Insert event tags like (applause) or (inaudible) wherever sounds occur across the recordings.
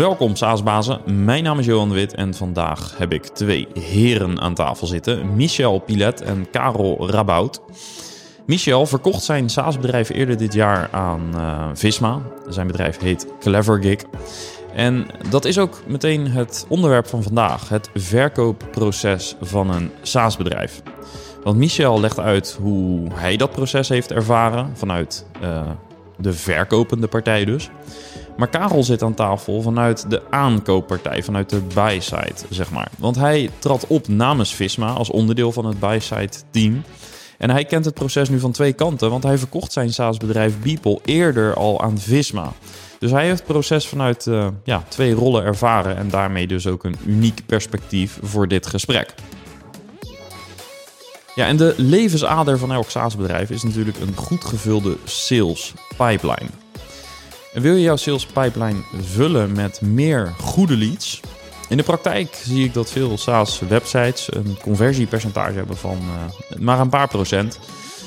Welkom SaaSbazen, mijn naam is Johan de Wit en vandaag heb ik twee heren aan tafel zitten. Michel Pilet en Karel Rabout. Michel verkocht zijn SaaS-bedrijf eerder dit jaar aan uh, Visma. Zijn bedrijf heet CleverGig. En dat is ook meteen het onderwerp van vandaag: het verkoopproces van een SaaS-bedrijf. Want Michel legt uit hoe hij dat proces heeft ervaren vanuit uh, de verkopende partij dus. Maar Karel zit aan tafel vanuit de aankooppartij, vanuit de buy-side, zeg maar. Want hij trad op namens Visma als onderdeel van het buy-side team. En hij kent het proces nu van twee kanten, want hij verkocht zijn SaaS-bedrijf Beeple eerder al aan Visma. Dus hij heeft het proces vanuit uh, ja, twee rollen ervaren en daarmee dus ook een uniek perspectief voor dit gesprek. Ja, en de levensader van elk SaaS-bedrijf is natuurlijk een goed gevulde sales pipeline. Wil je jouw sales pipeline vullen met meer goede leads? In de praktijk zie ik dat veel SaaS-websites een conversiepercentage hebben van uh, maar een paar procent.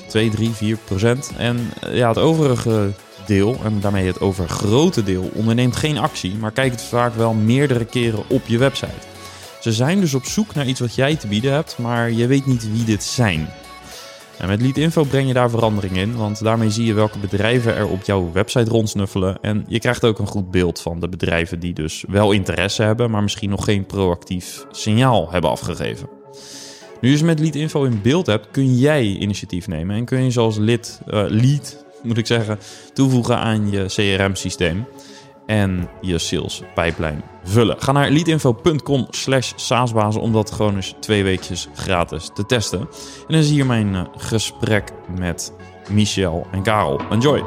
2, 3, 4 procent. En uh, ja, het overige deel, en daarmee het overgrote deel, onderneemt geen actie, maar kijkt vaak wel meerdere keren op je website. Ze zijn dus op zoek naar iets wat jij te bieden hebt, maar je weet niet wie dit zijn. En met Lead Info breng je daar verandering in, want daarmee zie je welke bedrijven er op jouw website rondsnuffelen. En je krijgt ook een goed beeld van de bedrijven die dus wel interesse hebben, maar misschien nog geen proactief signaal hebben afgegeven. Nu je ze met Lead Info in beeld hebt, kun jij initiatief nemen en kun je zoals lid, uh, lead, moet ik zeggen, toevoegen aan je CRM-systeem en je sales pipeline vullen. Ga naar leadinfo.com slash saasbazen om dat gewoon eens twee weekjes gratis te testen. En dan is hier mijn uh, gesprek met Michel en Karel. Enjoy!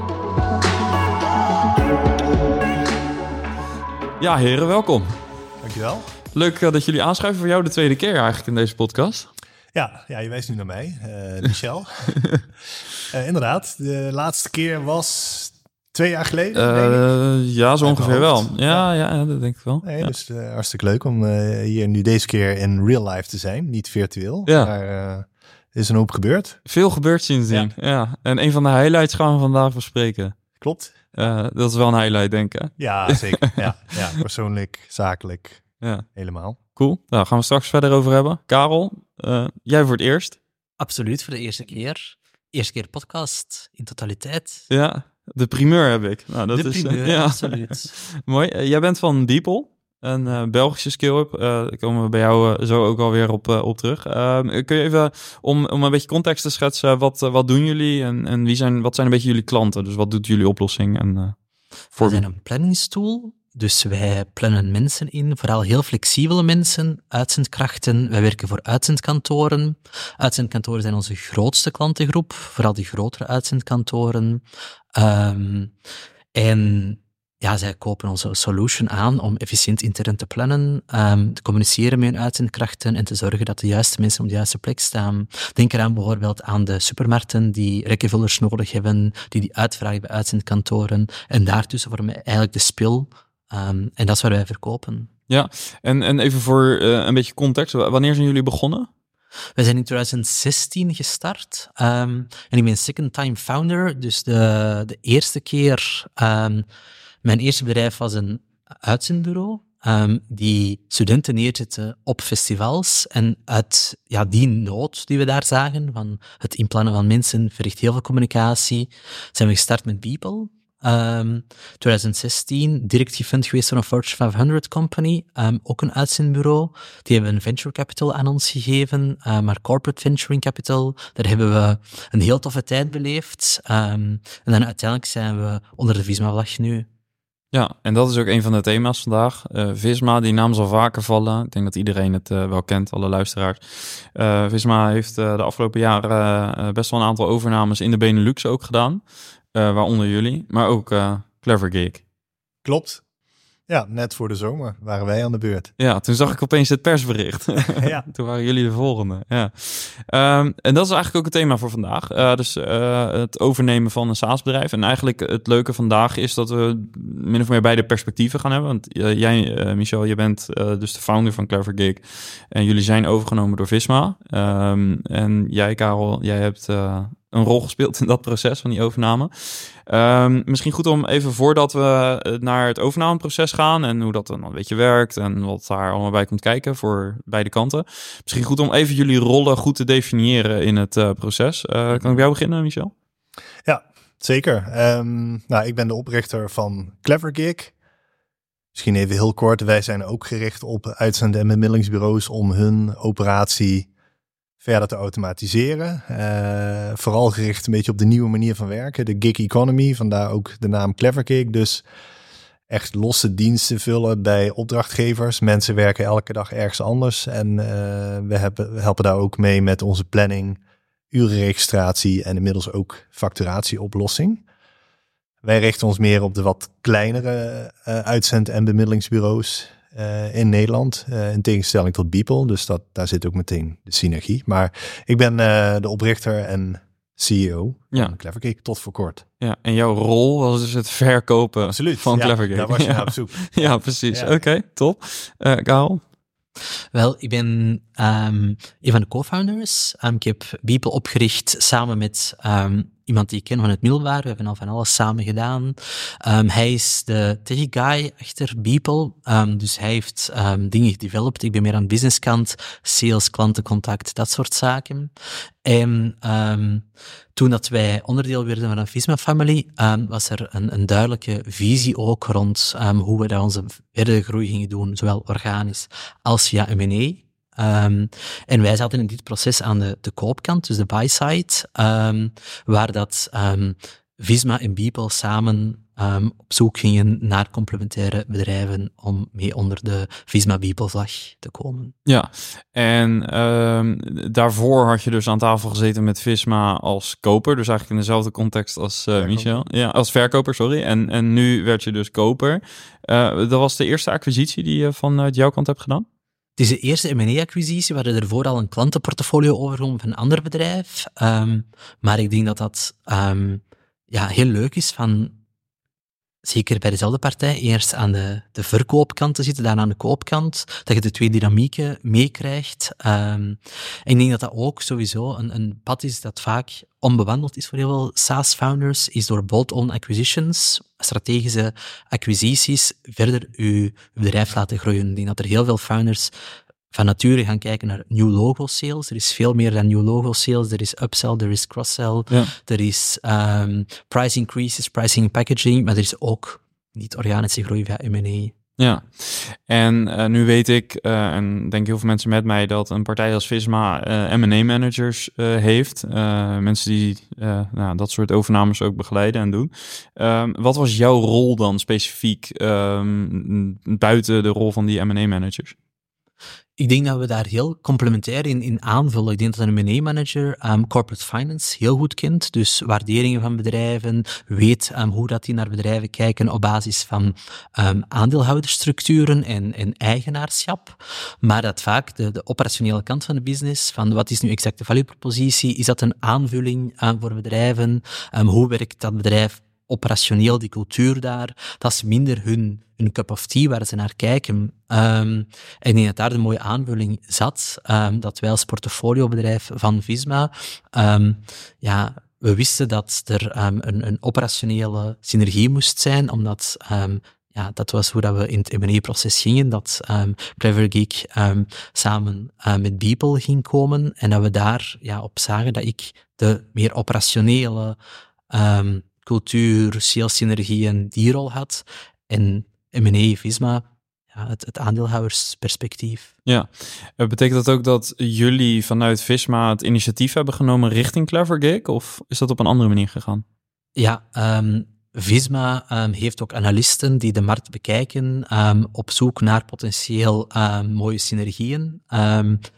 Ja, heren, welkom. Dankjewel. Leuk uh, dat jullie aanschuiven voor jou de tweede keer eigenlijk in deze podcast. Ja, ja je wijst nu naar mij, uh, Michel. (laughs) inderdaad, de laatste keer was Twee jaar geleden? Uh, ja, zo ongeveer wel. Ja, ja, ja, dat denk ik wel. Nee, ja. Dus uh, hartstikke leuk om uh, hier nu deze keer in real life te zijn, niet virtueel. Ja. Maar is een hoop gebeurd. Veel gebeurd sindsdien. Ja. ja. En een van de highlights gaan we vandaag bespreken. Klopt. dat is wel een highlight, denk ik. Ja, zeker. (laughs) ja, ja, persoonlijk, zakelijk. Ja. Helemaal. Cool. Daar gaan we straks verder over hebben. Karel, jij voor het eerst. Absoluut, voor de eerste keer. Eerste keer podcast in totaliteit. Ja, de primeur heb ik. Nou, dat de is, primeur, ja. absoluut. (laughs) Mooi. Uh, jij bent van Beeple, een uh, Belgische skill-up. Uh, daar komen we bij jou zo ook alweer op, op terug. Ehm, kun je even, om, om een beetje context te schetsen, wat, wat doen jullie en, en wie zijn, wat zijn een beetje jullie klanten? Dus wat doet jullie oplossing? En, voor... We zijn een planningstool. Dus wij plannen mensen in, vooral heel flexibele mensen, uitzendkrachten. Wij werken voor uitzendkantoren. Uitzendkantoren zijn onze grootste klantengroep, vooral die grotere uitzendkantoren. Um, en ja, zij kopen onze solution aan om efficiënt intern te plannen, um, te communiceren met hun uitzendkrachten en te zorgen dat de juiste mensen op de juiste plek staan. Denk eraan bijvoorbeeld aan de supermarkten die rekkenvullers nodig hebben, die die uitvragen bij uitzendkantoren. En daartussen vormen eigenlijk de spil Um, en dat is waar wij verkopen. Ja, en, en even voor uh, een beetje context. Wanneer zijn jullie begonnen? We zijn in 2016 gestart. Um, en ik ben second time founder. Dus de, de eerste keer... Um, mijn eerste bedrijf was een uitzendbureau. Um, die studenten neerzetten op festivals. En uit ja, die nood die we daar zagen, van het inplannen van mensen, verricht heel veel communicatie, zijn we gestart met Beeple. Um, 2016 direct gefund geweest door een Fortune 500 company, um, ook een uitzendbureau. Die hebben een venture capital aan ons gegeven, uh, maar corporate venturing capital, daar hebben we een heel toffe tijd beleefd. Um, en dan uiteindelijk zijn we onder de Visma-vlag nu. Ja, en dat is ook een van de thema's vandaag. Uh, Visma, die naam zal vaker vallen. Ik denk dat iedereen het uh, wel kent, alle luisteraars. Uh, Visma heeft de afgelopen jaren best wel een aantal overnames in de Benelux ook gedaan. Uh, waaronder jullie, maar ook uh, Clever Gig. Klopt. Ja, net voor de zomer waren wij aan de beurt. Ja, toen zag ik opeens het persbericht. (laughs) ja. toen waren jullie de volgende. Ja. Um, en dat is eigenlijk ook het thema voor vandaag. Uh, dus uh, het overnemen van een SaaS-bedrijf. En eigenlijk het leuke vandaag is dat we min of meer beide perspectieven gaan hebben. Want uh, jij, Michel, je bent dus de founder van Clever Gig. En jullie zijn overgenomen door Visma. Um, en jij, Karel, jij hebt een rol gespeeld in dat proces van die overname. Ehm, misschien goed om even voordat we eh, naar het overnameproces gaan en hoe dat dan een beetje werkt en wat daar allemaal bij komt kijken voor beide kanten. Misschien goed om even jullie rollen goed te definiëren in het uh, proces. Uh, kan ik bij jou beginnen, Michel? Ja, zeker. Um, nou, ik ben de oprichter van Clever Misschien even heel kort. Wij zijn ook gericht op uitzenden- en bemiddelingsbureaus om hun operatie verder te automatiseren. Uh, vooral gericht een beetje op de nieuwe manier van werken, de gig economy, vandaar ook de naam Clever Dus echt losse diensten vullen bij opdrachtgevers. Mensen werken elke dag ergens anders en uh, we, helpen daar ook mee met onze planning, urenregistratie en inmiddels ook facturatieoplossing. Wij richten ons meer op de wat kleinere uh, uitzend- en bemiddelingsbureaus uh, in Nederland. Uh, in tegenstelling tot Beeple. Dus dat, daar zit ook meteen de synergie. Maar ik ben uh, de oprichter en CEO ja. van Clevercake tot voor kort. Ja, en jouw rol was dus het verkopen Absoluut. van ja, Clevercake. Daar was je ja. op zoek. (laughs) ja, precies. Oké, okay, top. Uh, Gaal? Wel, ik ben um, een van de co-founders. Um, ik heb Beeple opgericht samen met um, iemand die ik ken van het middelbaar. We hebben al van alles samen gedaan. Um, hij is de tech guy achter Beeple. Um, dus hij heeft um, dingen gedeveloped. Ik ben meer aan de businesskant, sales, klantencontact, dat soort zaken. En toen dat wij onderdeel werden van een Visma Family, was er een, een, duidelijke visie ook rond hoe we dat onze verdere groei gingen doen, zowel organisch als via M&A. Um, en wij zaten in dit proces aan de, de koopkant, dus de buy-side, um, waar dat um, Visma en Beeple samen op zoek gingen naar complementaire bedrijven om mee onder de Visma-Beeple-vlag te komen. Ja, en daarvoor had je dus aan tafel gezeten met Visma als koper, dus eigenlijk in dezelfde context als uh, Michel. Ja, als verkoper, sorry. En, en nu werd je dus koper. Uh, dat was de eerste acquisitie die je vanuit jouw kant hebt gedaan? Is de eerste M&A-acquisitie. We hadden ervoor al een klantenportfolio overgenomen van een ander bedrijf. Um, maar ik denk dat dat um, ja, heel leuk is van, zeker bij dezelfde partij, eerst aan de, de verkoopkant te zitten, daarna aan de koopkant, dat je de twee dynamieken meekrijgt. En ik denk dat dat ook sowieso een, een pad is dat vaak onbewandeld is voor heel veel SaaS-founders, is door bolt-on acquisitions, strategische acquisities, verder je bedrijf laten groeien. Ik denk dat er heel veel founders van nature gaan kijken naar new logo sales. Er is veel meer dan new logo sales. Er is upsell, er is cross-sell, ja. er is um, price increases, pricing packaging, maar er is ook niet organische groei via M&A. Ja, en uh, nu weet ik, uh, en denk heel veel mensen met mij, dat een partij als Visma uh, M&A-managers heeft. mensen die nou, dat soort overnames ook begeleiden en doen. Um, wat was jouw rol dan specifiek um, buiten de rol van die M&A-managers? Ik denk dat we daar heel complementair in, in aanvullen. Ik denk dat een M&A-manager um, corporate finance heel goed kent, dus waarderingen van bedrijven, weet um, hoe dat die naar bedrijven kijken op basis van um, aandeelhoudersstructuren en, en eigenaarschap. Maar dat vaak de, operationele kant van de business, van wat is nu exact de value-propositie, is dat een aanvulling uh, voor bedrijven, hoe werkt dat bedrijf operationeel, die cultuur daar, dat is minder hun, hun cup of tea waar ze naar kijken. En ik denk dat daar de mooie aanvulling zat, um, dat wij als portfoliobedrijf van Visma, um, ja, we wisten dat er een, een, operationele synergie moest zijn, omdat ja, dat was hoe dat we in het M&A-proces gingen, dat um, Clever Geek samen uh, met Beeple ging komen en dat we daar ja, op zagen dat ik de meer operationele um, cultuur, sales synergieën die rol had. En M&A, Visma, ja, het, het aandeelhoudersperspectief. Ja, betekent dat ook dat jullie vanuit Visma het initiatief hebben genomen richting Clever Gig? Of is dat op een andere manier gegaan? Ja, um, Visma um, heeft ook analisten die de markt bekijken um, op zoek naar potentieel um, mooie synergieën.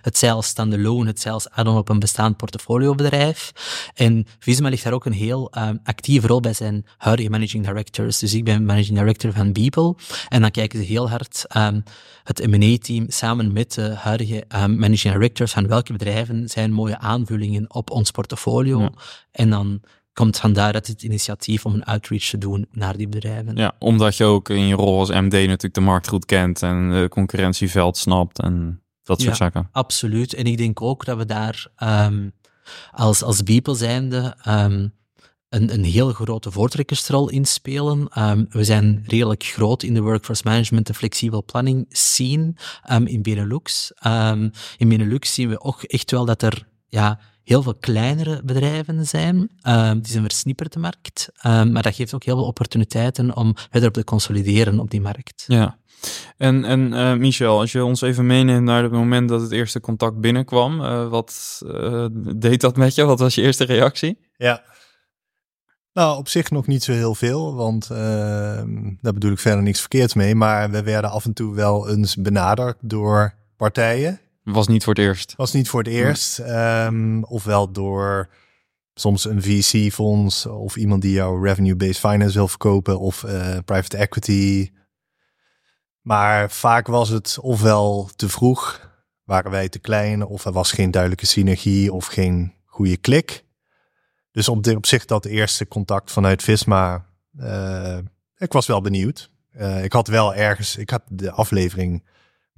het zij als standalone, het zij als add-on op een bestaand portfoliobedrijf. En Visma ligt daar ook een heel actieve rol bij zijn huidige managing directors. Dus ik ben managing director van Beeple. En dan kijken ze heel hard het M&A-team samen met de huidige managing directors van welke bedrijven zijn mooie aanvullingen op ons portfolio. Ja. En dan komt vandaar dat het initiatief om een outreach te doen naar die bedrijven. Ja, omdat je ook in je rol als MD natuurlijk de markt goed kent en de concurrentieveld snapt en dat soort ja, zaken. Absoluut. En ik denk ook dat we daar um, als, als Beeple zijnde um, een, een heel grote voortrekkersrol inspelen. Um, we zijn redelijk groot in de workforce management en flexibel planning scene in Benelux. in Benelux zien we ook echt wel dat er ja, heel veel kleinere bedrijven zijn. Um, die zijn versnipperde markt. Um, maar dat geeft ook heel veel opportuniteiten om verder op te consolideren op die markt. Ja. En, en uh, Michel, als je ons even meeneemt naar het moment dat het eerste contact binnenkwam, uh, wat uh, deed dat met je? Wat was je eerste reactie? Ja. Nou, op zich nog niet zo heel veel, want ehm, daar bedoel ik verder niks verkeerds mee. Maar we werden af en toe wel eens benaderd door partijen was niet voor het eerst. Was niet voor het eerst. Um, ofwel door soms een VC-fonds of iemand die jouw revenue-based finance wil verkopen of uh, private equity. Maar vaak was het ofwel te vroeg, waren wij te klein, of er was geen duidelijke synergie of geen goede klik. Dus op, de, op zich dat eerste contact vanuit Visma, uh, ik was wel benieuwd. Uh, ik had wel ergens, ik had de aflevering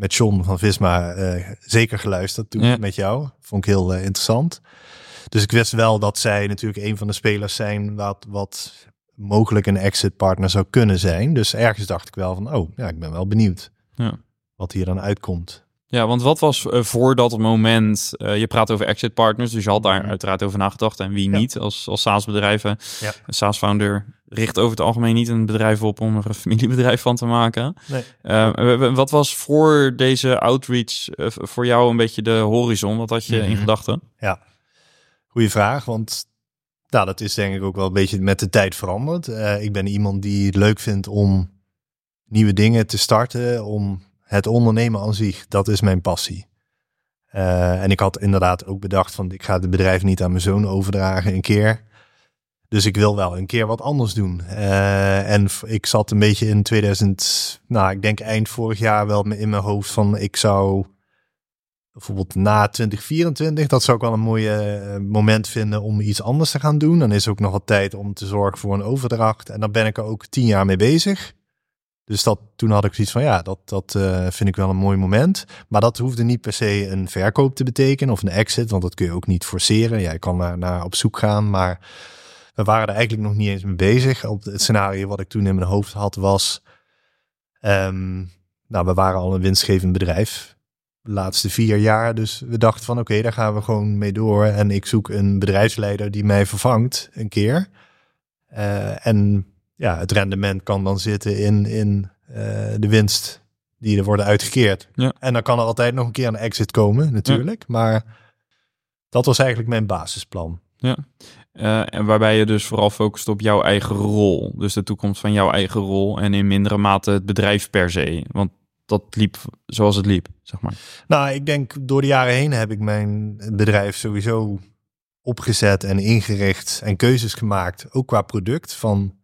met John van Visma uh, zeker geluisterd toen ja. met jou. Vond ik heel uh, interessant. Dus ik wist wel dat zij natuurlijk een van de spelers zijn wat, wat mogelijk een exit partner zou kunnen zijn. Dus ergens dacht ik wel van, oh ja, ik ben wel benieuwd ja. wat hier dan uitkomt. Ja, want wat was uh, voor dat moment, uh, je praat over exit partners, dus je had daar uiteraard over nagedacht en wie ja. niet als, als SaaS-bedrijven. Ja. Een SaaS-founder richt over het algemeen niet een bedrijf op om er een familiebedrijf van te maken. Nee. Uh, wat was voor deze outreach voor jou een beetje de horizon? Wat had je mm -hmm. in gedachten? Ja, goede vraag, want nou, dat is denk ik ook wel een beetje met de tijd veranderd. ik ben iemand die het leuk vindt om nieuwe dingen te starten, om het ondernemen aan zich, dat is mijn passie. Uh, en ik had inderdaad ook bedacht van ik ga het bedrijf niet aan mijn zoon overdragen een keer. Dus ik wil wel een keer wat anders doen. Uh, en ik zat een beetje in 2000, nou ik denk eind vorig jaar wel in mijn hoofd van ik zou bijvoorbeeld na 2024, dat zou ik wel een mooie uh, moment vinden om iets anders te gaan doen. Dan is ook nog wat tijd om te zorgen voor een overdracht. En dan ben ik er ook tien jaar mee bezig. Dus dat, toen had ik zoiets van, ja, dat, dat uh, vind ik wel een mooi moment. Maar dat hoefde niet per se een verkoop te betekenen of een exit, want dat kun je ook niet forceren. Jij kan naar, naar op zoek gaan, maar we waren er eigenlijk nog niet eens mee bezig. Op het scenario wat ik toen in mijn hoofd had was, um, nou, we waren al een winstgevend bedrijf de laatste vier jaar. Dus we dachten van, oké, daar gaan we gewoon mee door. En ik zoek een bedrijfsleider die mij vervangt een keer. Uh, en ja, het rendement kan dan zitten in, in uh, de winst die er worden uitgekeerd. Ja. En dan kan er altijd nog een keer een exit komen, natuurlijk. Ja. Maar dat was eigenlijk mijn basisplan. Ja. Uh, en waarbij je dus vooral focust op jouw eigen rol. Dus de toekomst van jouw eigen rol en in mindere mate het bedrijf per se. Want dat liep zoals het liep, zeg maar. Nou, ik denk door de jaren heen heb ik mijn bedrijf sowieso opgezet en ingericht en keuzes gemaakt. Ook qua product van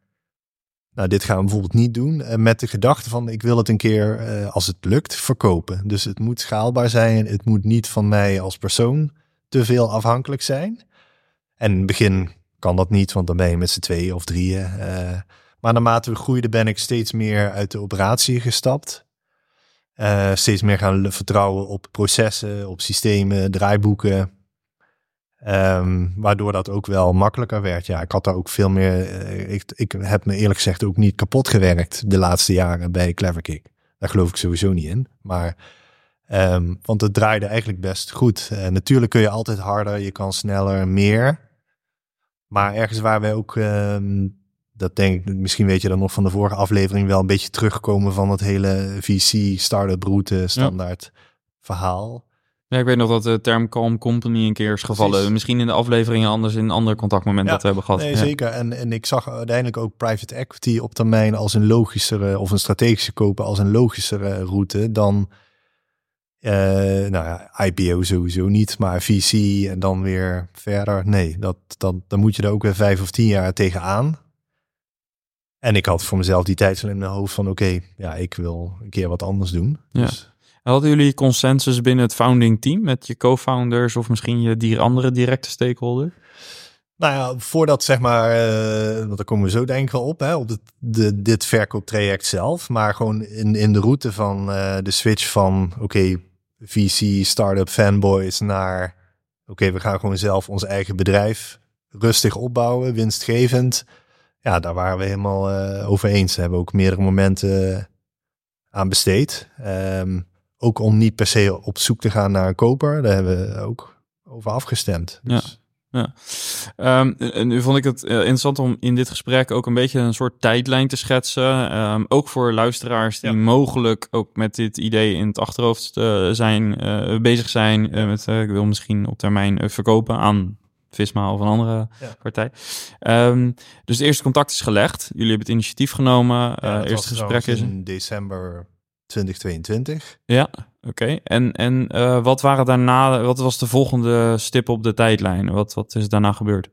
nou, dit gaan we bijvoorbeeld niet doen. Uh, met de gedachte van ik wil het een keer, uh, als het lukt, verkopen. Dus het moet schaalbaar zijn. Het moet niet van mij als persoon te veel afhankelijk zijn. En in het begin kan dat niet, want dan ben je met z'n tweeën of drieën. Uh, maar naarmate we groeiden ben ik steeds meer uit de operatie gestapt. steeds meer gaan vertrouwen op processen, op systemen, draaiboeken. Um, waardoor dat ook wel makkelijker werd. Ja, ik had daar ook veel meer. Uh, ik, ik heb me eerlijk gezegd ook niet kapot gewerkt de laatste jaren bij Cleverkick. Daar geloof ik sowieso niet in. Maar, um, want het draaide eigenlijk best goed. Uh, natuurlijk kun je altijd harder, je kan sneller, meer. Maar ergens waar wij ook, um, dat denk ik, misschien weet je dan nog van de vorige aflevering, wel een beetje terugkomen van het hele VC, startup route, standaard ja. verhaal. Ja, ik weet nog dat de term Calm Company een keer is gevallen. Precies. Misschien in de afleveringen anders in een ander contactmoment ja, dat we hebben gehad. Nee, ja. zeker. En, en ik zag uiteindelijk ook private equity op termijn als een logischere of een strategische kopen als een logischere route dan uh, nou ja, IPO sowieso niet, maar VC en dan weer verder. Nee, dat, dat, dan moet je er ook weer vijf of tien jaar tegenaan. En ik had voor mezelf die tijd in mijn hoofd van oké, okay, ja, ik wil een keer wat anders doen. Ja. Dus, Hadden jullie consensus binnen het founding team met je co-founders of misschien je die andere directe stakeholder? Nou ja, voordat zeg maar, uh, want daar komen we zo denk ik wel op, hè, op het, de, dit verkooptraject zelf. Maar gewoon in, in de route van uh, de switch van, oké, okay, VC, startup, fanboys naar oké, we gaan gewoon zelf ons eigen bedrijf rustig opbouwen, winstgevend. Ja, daar waren we helemaal uh, over eens. Daar hebben we ook meerdere momenten aan besteed. Um, ook om niet per se op zoek te gaan naar een koper. Daar hebben we ook over afgestemd. Dus... Ja. Ja. Um, nu vond ik het uh, interessant om in dit gesprek ook een beetje een soort tijdlijn te schetsen. Um, ook voor luisteraars die ja. mogelijk ook met dit idee in het achterhoofd uh, zijn, uh, bezig zijn. met, ik wil misschien op termijn verkopen aan Visma of een andere ja. partij. Um, dus het eerste contact is gelegd. Jullie hebben het initiatief genomen. Ja, eerste gesprek is in december 2022. Ja, oké. En, en uh, wat waren daarna, wat was de volgende stip op de tijdlijn? Wat, wat is daarna gebeurd?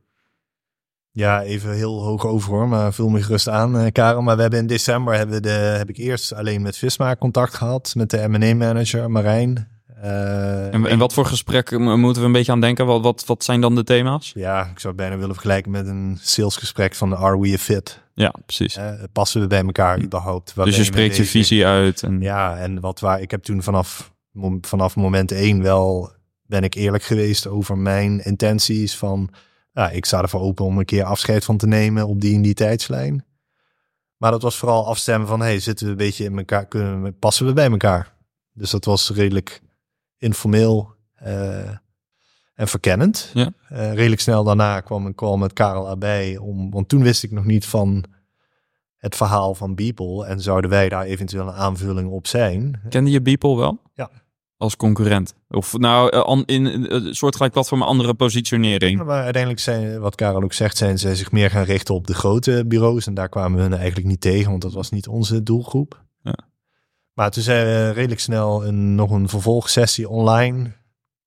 Ja, even heel hoog over hoor, maar vul me gerust aan, uh, Karel. Maar we hebben in december hebben de, heb ik eerst alleen met Visma contact gehad, met de M&A-manager Marijn. Uh, en, en, wat voor gesprekken moeten we een beetje aan denken? Wat, wat, wat zijn dan de thema's? Ja, ik zou het bijna willen vergelijken met een salesgesprek van Are We A Fit? Ja, precies. Uh, passen we bij elkaar überhaupt? Dus je spreekt je visie uit. En... Ja, en wat waar ik heb toen vanaf, vanaf moment één wel ben ik eerlijk geweest over mijn intenties van ja, ik sta ervoor open om een keer afscheid van te nemen op die in die tijdslijn. Maar dat was vooral afstemmen van hey, zitten we een beetje in elkaar, kunnen we, passen we bij elkaar? Dus dat was redelijk informeel uh, en verkennend. Ja. Uh, redelijk snel daarna kwam ik call met Karel Abij, om, want toen wist ik nog niet van het verhaal van Beeple en zouden wij daar eventueel een aanvulling op zijn. Kende je Beeple wel? Ja. Als concurrent? Of nou, eh, in een soortgelijk platform, andere positionering? Ja, maar uiteindelijk zijn, wat Karel ook zegt, zijn ze zich meer gaan richten op de grote bureaus. En daar kwamen we eigenlijk niet tegen, want dat was niet onze doelgroep. Maar toen zijn we redelijk snel een, nog een vervolgsessie online.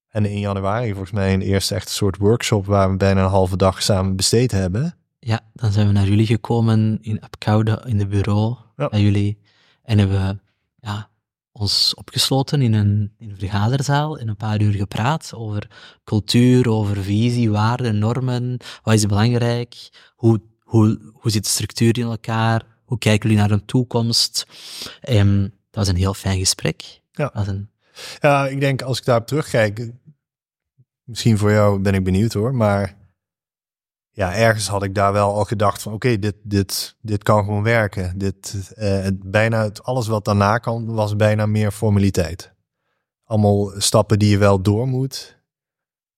En in januari volgens mij een eerste echt soort workshop waar we bijna een halve dag samen besteed hebben. Ja, dan zijn we naar jullie gekomen in Apkoude in de bureau ja. bij jullie. En hebben we ja, ons opgesloten in een, in een vergaderzaal en een paar uur gepraat over cultuur, over visie, waarden, normen. Wat is belangrijk? Hoe, hoe, hoe zit de structuur in elkaar? Hoe kijken jullie naar de toekomst? Um, was een heel fijn gesprek. Ja. Was een... ja, ik denk als ik daarop terugkijk, misschien voor jou ben ik benieuwd hoor, maar ja, ergens had ik daar wel al gedacht van oké, dit, dit, dit kan gewoon werken. Dit, het, bijna het, alles wat daarna kan, was bijna meer formaliteit. Allemaal stappen die je wel door moet.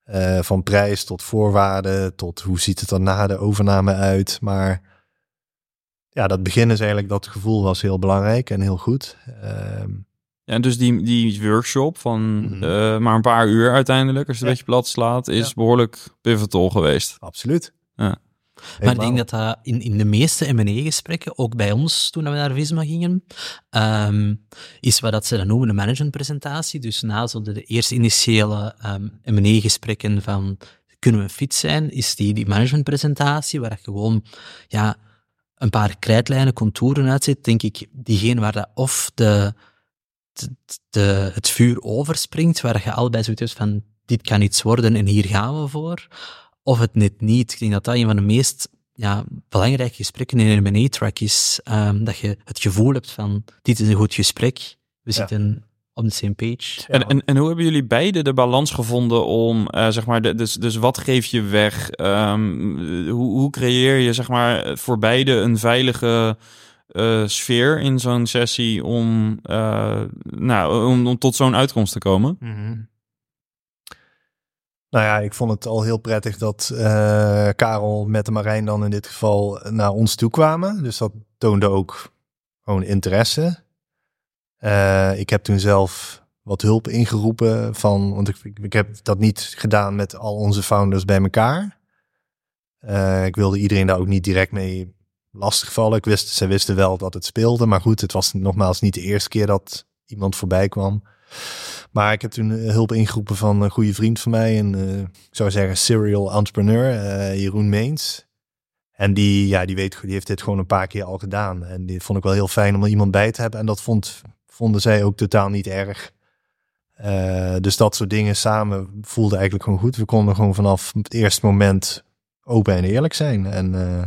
Uh, van prijs tot voorwaarden, tot hoe ziet het er na de overname uit. Maar ja, dat begin is eigenlijk, dat gevoel was heel belangrijk en heel goed. Uh, ja, dus die, die workshop van mm -hmm. uh, maar een paar uur uiteindelijk, als je het ja. een beetje plat slaat, is ja. behoorlijk pivotal geweest. Absoluut. Ja. Maar ik denk dat dat in, in de meeste M&A-gesprekken, ook bij ons toen we naar Visma gingen, um, is wat dat ze dan noemen een managementpresentatie. Dus na zo de, de eerste initiële um, M&A-gesprekken van kunnen we fit zijn, is die, die managementpresentatie, waar je gewoon ja, een paar krijtlijnen, contouren uitzet, denk ik, diegene waar dat of de, de, de, het vuur overspringt, waar je allebei zoiets hebt van, dit kan iets worden en hier gaan we voor, of het net niet. Ik denk dat dat een van de meest ja, belangrijke gesprekken in een M&A-track is, um, dat je het gevoel hebt van, dit is een goed gesprek, we zitten. Op de same page. En, en, en hoe hebben jullie beide de balans gevonden om, uh, zeg maar, de, dus, dus wat geef je weg? Um, hoe, hoe creëer je, zeg maar, voor beide een veilige uh, sfeer in zo'n sessie om, uh, nou, om, om tot zo'n uitkomst te komen? Mm -hmm. Nou ja, ik vond het al heel prettig dat uh, Karel met de Marijn dan in dit geval naar ons toe kwamen. Dus dat toonde ook gewoon interesse. Uh, ik heb toen zelf wat hulp ingeroepen van, want ik, ik heb dat niet gedaan met al onze founders bij elkaar. Uh, ik wilde iedereen daar ook niet direct mee lastigvallen. Ik wist, ze wisten wel dat het speelde, maar goed, het was nogmaals niet de eerste keer dat iemand voorbij kwam. Maar ik heb toen hulp ingeroepen van een goede vriend van mij, een, ik zou zeggen, serial entrepreneur, Jeroen Meens. En die, ja, die, weet, die heeft dit gewoon een paar keer al gedaan. En die vond ik wel heel fijn om er iemand bij te hebben. En dat vond, vonden zij ook totaal niet erg. Uh, dus dat soort dingen samen voelde eigenlijk gewoon goed. We konden gewoon vanaf het eerste moment open en eerlijk zijn. En, uh...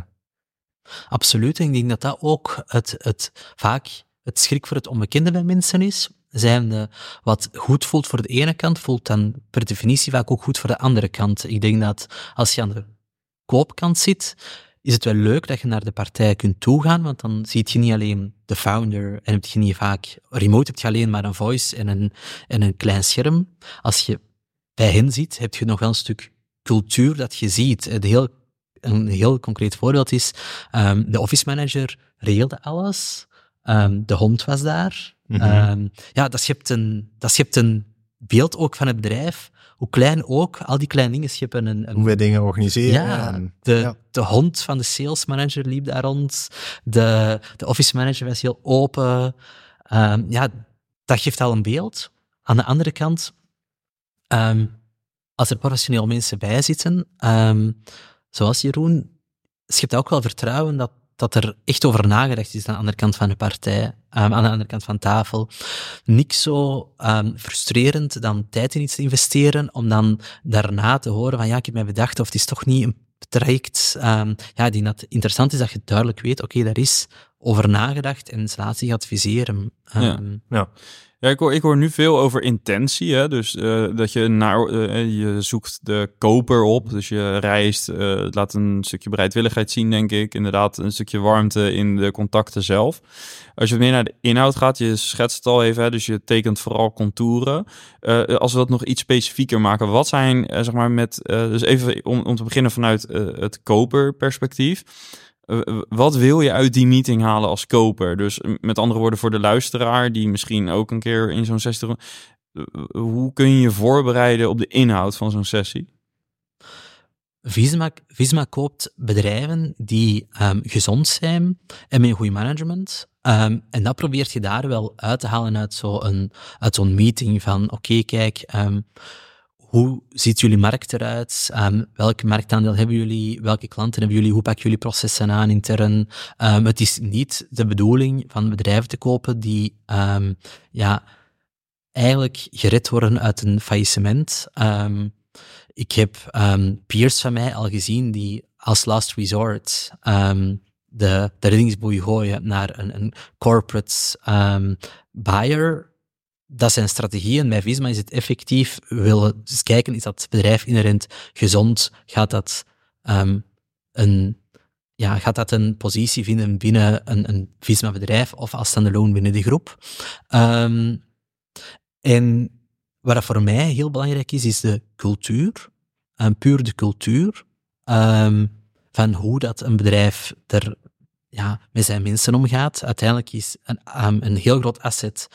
Absoluut. Ik denk dat dat ook het, het vaak het schrik voor het onbekende bij mensen is. zijnde wat goed voelt voor de ene kant, voelt dan per definitie vaak ook goed voor de andere kant. Ik denk dat als je aan de koopkant zit, is het wel leuk dat je naar de partij kunt toegaan, want dan zie je niet alleen de founder en heb je niet vaak, remote heb je alleen maar een voice en een, en een klein scherm. Als je bij hen zit, heb je nog wel een stuk cultuur dat je ziet. Het heel, een heel concreet voorbeeld is, um, de office manager regelde alles, um, de hond was daar. Mhm. Um, ja, dat schept, een, dat schept een beeld ook van het bedrijf, hoe klein ook, al die kleine dingen scheppen een, een Hoe wij dingen organiseren. ja, en- de, ja. de hond van de sales manager liep daar rond. De, de office manager was heel open. Ehm, ja, dat geeft al een beeld. Aan de andere kant, ehm, als er professioneel mensen bij zitten, ehm, zoals Jeroen, schept ook wel vertrouwen dat, dat er echt over nagedacht is aan de andere kant van de partij, ehm, aan de andere kant van tafel. Niks zo ehm, frustrerend dan tijd in iets te investeren, om dan daarna te horen van ja, ik heb mij bedacht, of het is toch niet een traject, ehm, ja, die dat interessant is, dat je duidelijk weet, oké, daar is over nagedacht en ze laat zich adviseren. Ja. Ja, ik hoor, ik hoor nu veel over intentie. Hè? Dus eh, dat je naar eh, je zoekt de koper op. Dus je reist, het laat een stukje bereidwilligheid zien, denk ik. Inderdaad, een stukje warmte in de contacten zelf. Als je meer naar de inhoud gaat, je schetst het al even, hè? dus je tekent vooral contouren. Als we dat nog iets specifieker maken, wat zijn, zeg maar, met, dus even om, om te beginnen vanuit het koperperspectief. Eh, wat wil je uit die meeting halen als koper? Dus eh, met andere woorden, voor de luisteraar, die misschien ook een keer in zo'n sessie. eh, Hoe kun je je voorbereiden op de inhoud van zo'n sessie? Visma, Visma koopt bedrijven die ehm, gezond zijn en met een goed management. Ehm, en dat probeert je daar wel uit te halen uit zo'n uit zo'n meeting van oké, kijk, ehm, hoe ziet jullie markt eruit? Ehm, welke marktaandeel hebben jullie? Welke klanten hebben jullie? Hoe pakken jullie processen aan intern? Ehm, het is niet de bedoeling van bedrijven te kopen die ehm, ja, eigenlijk gered worden uit een faillissement. Ik heb peers van mij al gezien die als last resort de, de reddingsboei gooien naar een, een corporate buyer. Dat zijn strategieën. Bij Visma is het effectief. Willen kijken, is dat bedrijf inherent gezond? Gaat dat, ehm, een, ja, gaat dat een positie vinden binnen een, een Visma-bedrijf of als standalone binnen de groep? Ehm, en wat voor mij heel belangrijk is, is de cultuur. En puur de cultuur ehm, van hoe dat een bedrijf er ja, met zijn mensen omgaat. Uiteindelijk is een, een heel groot asset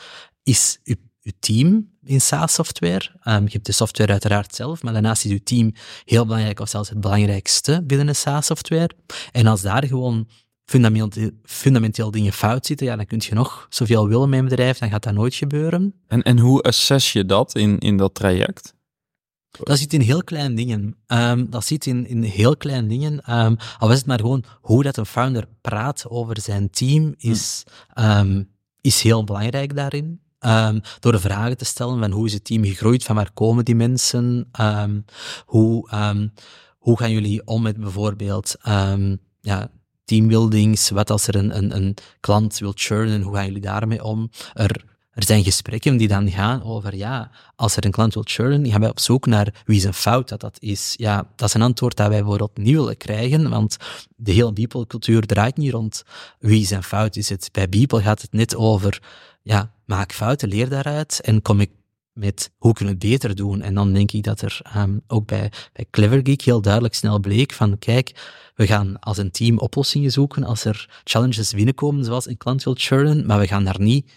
is uw team in SaaS-software. Ehm, je hebt de software uiteraard zelf, maar daarnaast is uw team heel belangrijk, of zelfs het belangrijkste binnen een SaaS-software. En als daar gewoon fundamenteel, fundamenteel dingen fout zitten, ja, dan kun je nog zoveel willen met een bedrijf, dan gaat dat nooit gebeuren. En, en hoe assess je dat in, in dat traject? Dat zit in heel kleine dingen. Ehm, dat zit in, in heel kleine dingen. Ehm, al is het maar gewoon hoe dat een founder praat over zijn team, is, ehm, is heel belangrijk daarin. Ehm, door de vragen te stellen van hoe is het team gegroeid, van waar komen die mensen, Ehm, hoe, ehm, hoe gaan jullie om met bijvoorbeeld ja, teambuildings, wat als er een, een, een klant wil churnen, hoe gaan jullie daarmee om? Er, er zijn gesprekken die dan gaan over, ja, als er een klant wil churnen, gaan wij op zoek naar wie zijn fout dat dat is. Ja, dat is een antwoord dat wij bijvoorbeeld niet willen krijgen, want de hele Beeple-cultuur draait niet rond wie zijn fout is. Het, bij Beeple gaat het net over, ja, maak fouten, leer daaruit en kom ik met hoe kunnen we het beter doen. En dan denk ik dat er ehm, ook bij, bij Clever Geek heel duidelijk snel bleek van, kijk, we gaan als een team oplossingen zoeken als er challenges binnenkomen, zoals een klant wil churnen, maar we gaan daar niet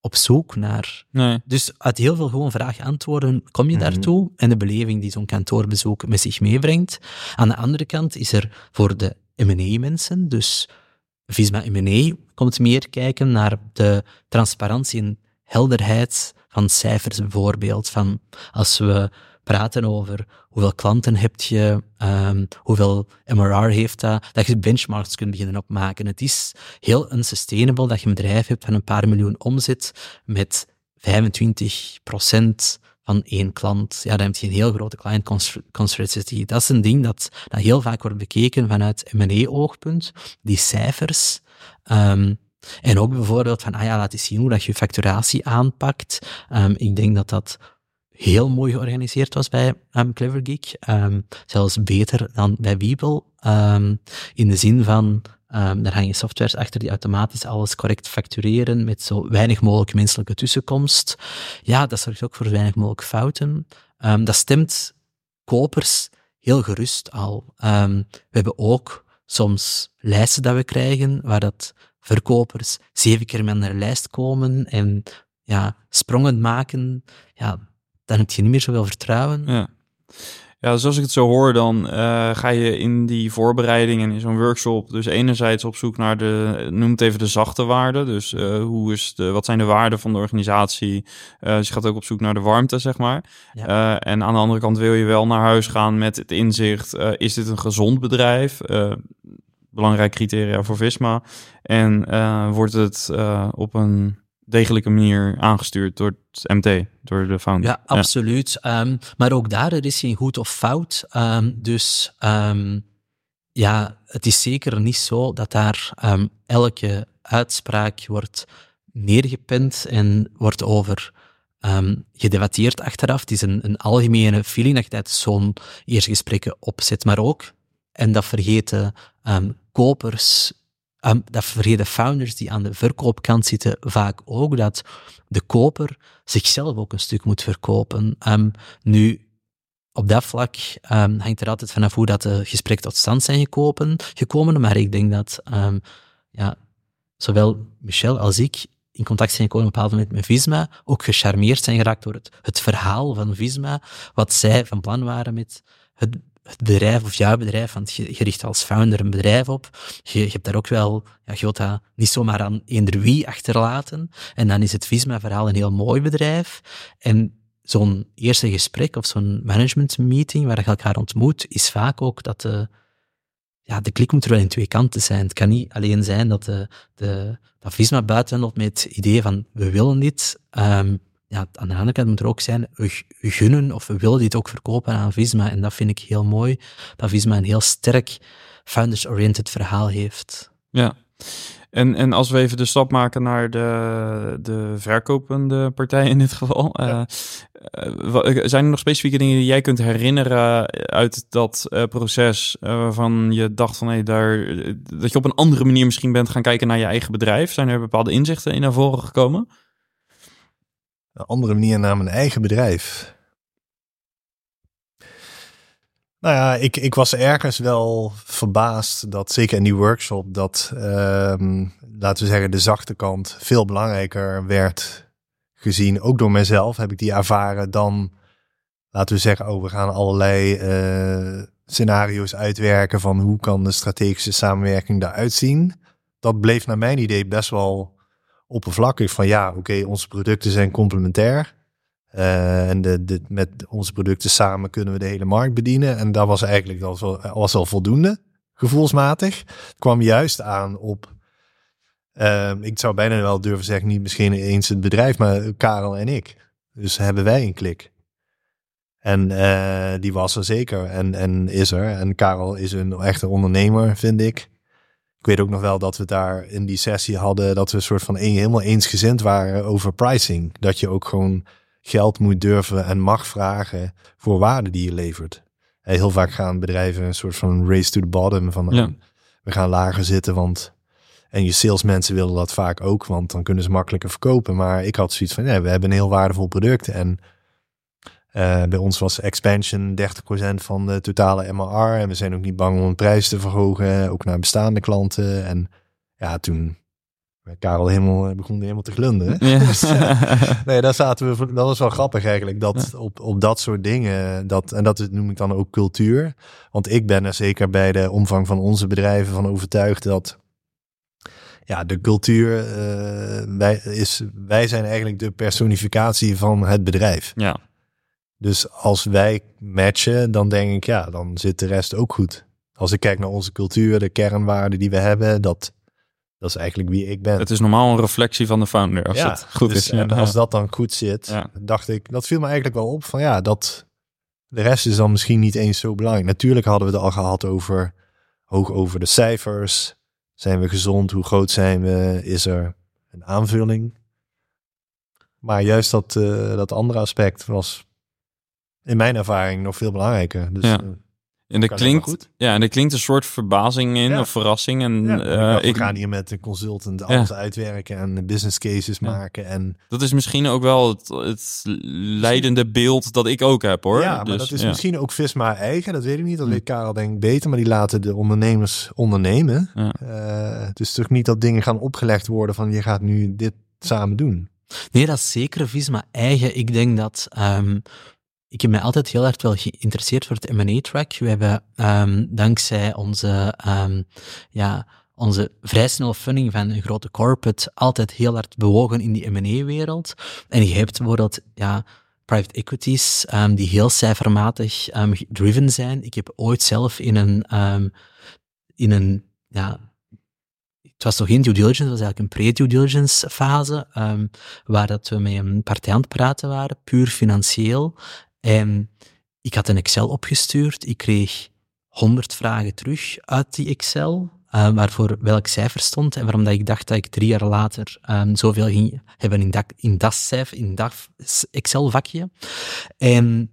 op zoek naar. Nee. Dus uit heel veel gewoon vragen-antwoorden kom je daartoe en de beleving die zo'n kantoorbezoek met zich meebrengt. Aan de andere kant is er voor de M&A-mensen, dus Visma M&A, komt meer kijken naar de transparantie en helderheid van cijfers bijvoorbeeld. Van als we praten over hoeveel klanten heb je, ehm, hoeveel MRR heeft dat, dat je benchmarks kunt beginnen opmaken. Het is heel unsustainable dat je een bedrijf hebt van een paar miljoen omzet met 25 van één klant. Ja, dan heb je een heel grote client concentricity. Dat is een ding dat, dat heel vaak wordt bekeken vanuit M&A-oogpunt. Die cijfers, ehm, en ook bijvoorbeeld van, ah ja, laat eens zien hoe dat je facturatie aanpakt. Um, ik denk dat dat heel mooi georganiseerd was bij um, Clever Geek. Um, zelfs beter dan bij Weeble. in de zin van, daar hangen softwares achter die automatisch alles correct factureren met zo weinig mogelijk menselijke tussenkomst. Ja, dat zorgt ook voor weinig mogelijk fouten. dat stemt kopers heel gerust al. we hebben ook soms lijsten dat we krijgen waar dat verkopers zeven keer met naar lijst komen en ja, sprongen maken, ja, dan heb je niet meer zoveel vertrouwen. Ja. Ja, zoals ik het zo hoor, dan uh, ga je in die voorbereidingen in zo'n workshop dus enerzijds op zoek naar de, noem het even de zachte waarden. Dus uh, hoe is de, wat zijn de waarden van de organisatie? Uh, dus je gaat ook op zoek naar de warmte, zeg maar. Ja. en aan de andere kant wil je wel naar huis gaan met het inzicht, is dit een gezond bedrijf? belangrijk criteria voor Visma. En wordt het op een degelijke manier aangestuurd door het MT, door de founder. Ja, absoluut. Ja. Um, maar ook daar er is geen goed of fout. Um, dus um, ja, het is zeker niet zo dat daar elke uitspraak wordt neergepend en wordt over gedebatteerd achteraf. Het is een, een algemene feeling dat je tijdens zo'n eerste gesprekken opzet, maar ook, en dat vergeten kopers, um, dat vergeten founders die aan de verkoopkant zitten vaak ook, dat de koper zichzelf ook een stuk moet verkopen. Um, nu, op dat vlak um, hangt er altijd vanaf hoe dat de gesprekken tot stand zijn gekomen, maar ik denk dat ja, zowel Michel als ik in contact zijn gekomen op een bepaald moment met Visma, ook gecharmeerd zijn geraakt door het, het verhaal van Visma, wat zij van plan waren met het het bedrijf of jouw bedrijf, want je, richt als founder een bedrijf op. Je, hebt daar ook wel, ja, je niet zomaar aan eender wie achterlaten. En dan is het Visma-verhaal een heel mooi bedrijf. En zo'n eerste gesprek of zo'n management meeting waar je elkaar ontmoet, is vaak ook dat de, ja, de klik moet er wel in twee kanten zijn. Het kan niet alleen zijn dat, de, de, dat Visma met het idee van we willen dit. Um, ja, aan de andere kant moet er ook zijn, we gunnen of we willen dit ook verkopen aan Visma. En dat vind ik heel mooi, dat Visma een heel sterk founders-oriented verhaal heeft. Ja, en, en als we even de stap maken naar de, de verkopende partij in dit geval. Ja. Uh, zijn er nog specifieke dingen die jij kunt herinneren uit dat uh, proces uh, waarvan je dacht van hey, daar, dat je op een andere manier misschien bent gaan kijken naar je eigen bedrijf? Zijn er bepaalde inzichten in naar voren gekomen? Een andere manier naar mijn eigen bedrijf. Nou ja, ik, ik was ergens wel verbaasd dat zeker in die workshop dat, um, laten we zeggen, de zachte kant veel belangrijker werd gezien. Ook door mezelf heb ik die ervaren dan, laten we zeggen, oh, we gaan allerlei uh, scenario's uitwerken van hoe kan de strategische samenwerking daaruit zien. Dat bleef naar mijn idee best wel oppervlakkig van ja, oké, onze producten zijn complementair. Uh, en de, de, met onze producten samen kunnen we de hele markt bedienen. En dat was eigenlijk dat was, al voldoende, gevoelsmatig. Het kwam juist aan op, uh, ik zou bijna wel durven zeggen, niet misschien eens het bedrijf, maar Karel en ik. Dus hebben wij een klik. En uh, die was er zeker en, en is er. En Karel is een echte ondernemer, vind ik. Ik weet ook nog wel dat we daar in die sessie hadden dat we een soort van een, helemaal eensgezind waren over pricing. Dat je ook gewoon geld moet durven en mag vragen voor waarde die je levert. Heel vaak gaan bedrijven een soort van race to the bottom van ja. we gaan lager zitten, want en je salesmensen willen dat vaak ook, want dan kunnen ze makkelijker verkopen. Maar ik had zoiets van, ja, we hebben een heel waardevol product en uh, bij ons was expansion 30% van de totale MRR. En we zijn ook niet bang om een prijs te verhogen, ook naar bestaande klanten. En ja, toen Karel helemaal, begon helemaal te glunderen. (laughs) Dus, uh, (laughs) nee, daar zaten we. Dat was wel grappig eigenlijk. Dat op, op dat soort dingen. Dat, en dat noem ik dan ook cultuur. Want ik ben er zeker bij de omvang van onze bedrijven van overtuigd dat. Ja, de cultuur. Uh, wij, is, wij zijn eigenlijk de personificatie van het bedrijf. Ja. Dus als wij matchen, dan denk ik, ja, dan zit de rest ook goed. Als ik kijk naar onze cultuur, de kernwaarden die we hebben, dat, dat is eigenlijk wie ik ben. Het is normaal een reflectie van de founder, als ja, het goed dus, is. En als dat dan goed zit, dacht ik, dat viel me eigenlijk wel op van ja, dat de rest is dan misschien niet eens zo belangrijk. Natuurlijk hadden we het al gehad over, hoog over de cijfers. Zijn we gezond? Hoe groot zijn we? Is er een aanvulling? Maar juist dat, eh, dat andere aspect was in mijn ervaring nog veel belangrijker. Dus Ja. eh, En er klinkt, ja, en er klinkt een soort verbazing in, Ja. of verrassing. En Ja, eh, we ik, gaan hier met een consultant alles uitwerken en business cases Ja. maken. En dat is misschien ook wel het, het leidende beeld dat ik ook heb, hoor. ja, maar Dus, dat is ja. misschien ook Visma eigen, dat weet ik niet. Dat Hm. weet Karel denk ik beter, maar die laten de ondernemers ondernemen. Ja. Eh, het is toch niet dat dingen gaan opgelegd worden van je gaat nu dit samen doen. Nee, dat is zeker Visma eigen. Ik denk dat... ehm, ik heb mij altijd heel erg wel geïnteresseerd voor het M&A-track. We hebben ehm, dankzij onze, ehm, ja, onze vrij snelle funding van een grote corporate altijd heel hard bewogen in die M&A-wereld. En je hebt bijvoorbeeld ja, private equities ehm, die heel cijfermatig driven zijn. Ik heb ooit zelf in een, in een ja, het was nog geen due diligence, het was eigenlijk een pre-due diligence fase, waar dat we met een partij aan het praten waren, puur financieel. En ik had een Excel opgestuurd, ik kreeg 100 vragen terug uit die Excel, eh, waarvoor welk cijfer stond en waarom dat ik dacht dat ik drie jaar later ehm, zoveel ging hebben in dat, in dat cijfer, in dat Excel-vakje. En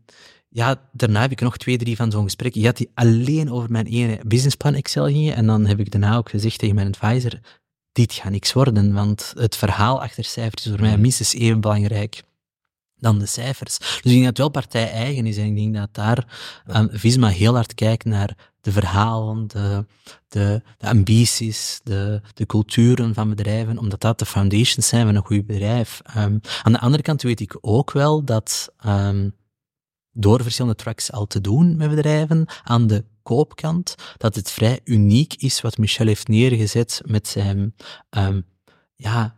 ja, daarna heb ik nog twee, drie van zo'n gesprek gehad die alleen over mijn ene businessplan Excel gingen. En dan heb ik daarna ook gezegd tegen mijn advisor, dit gaat niks worden, want het verhaal achter cijfers is voor mij minstens even belangrijk dan de cijfers. Dus ik denk dat het wel partij-eigen is en ik denk dat daar um, Visma heel hard kijkt naar de verhalen, de, de, de ambities, de, de culturen van bedrijven, omdat dat de foundations zijn van een goed bedrijf. Um, aan de andere kant weet ik ook wel dat um, door verschillende tracks al te doen met bedrijven, aan de koopkant, dat het vrij uniek is wat Michel heeft neergezet met zijn ja,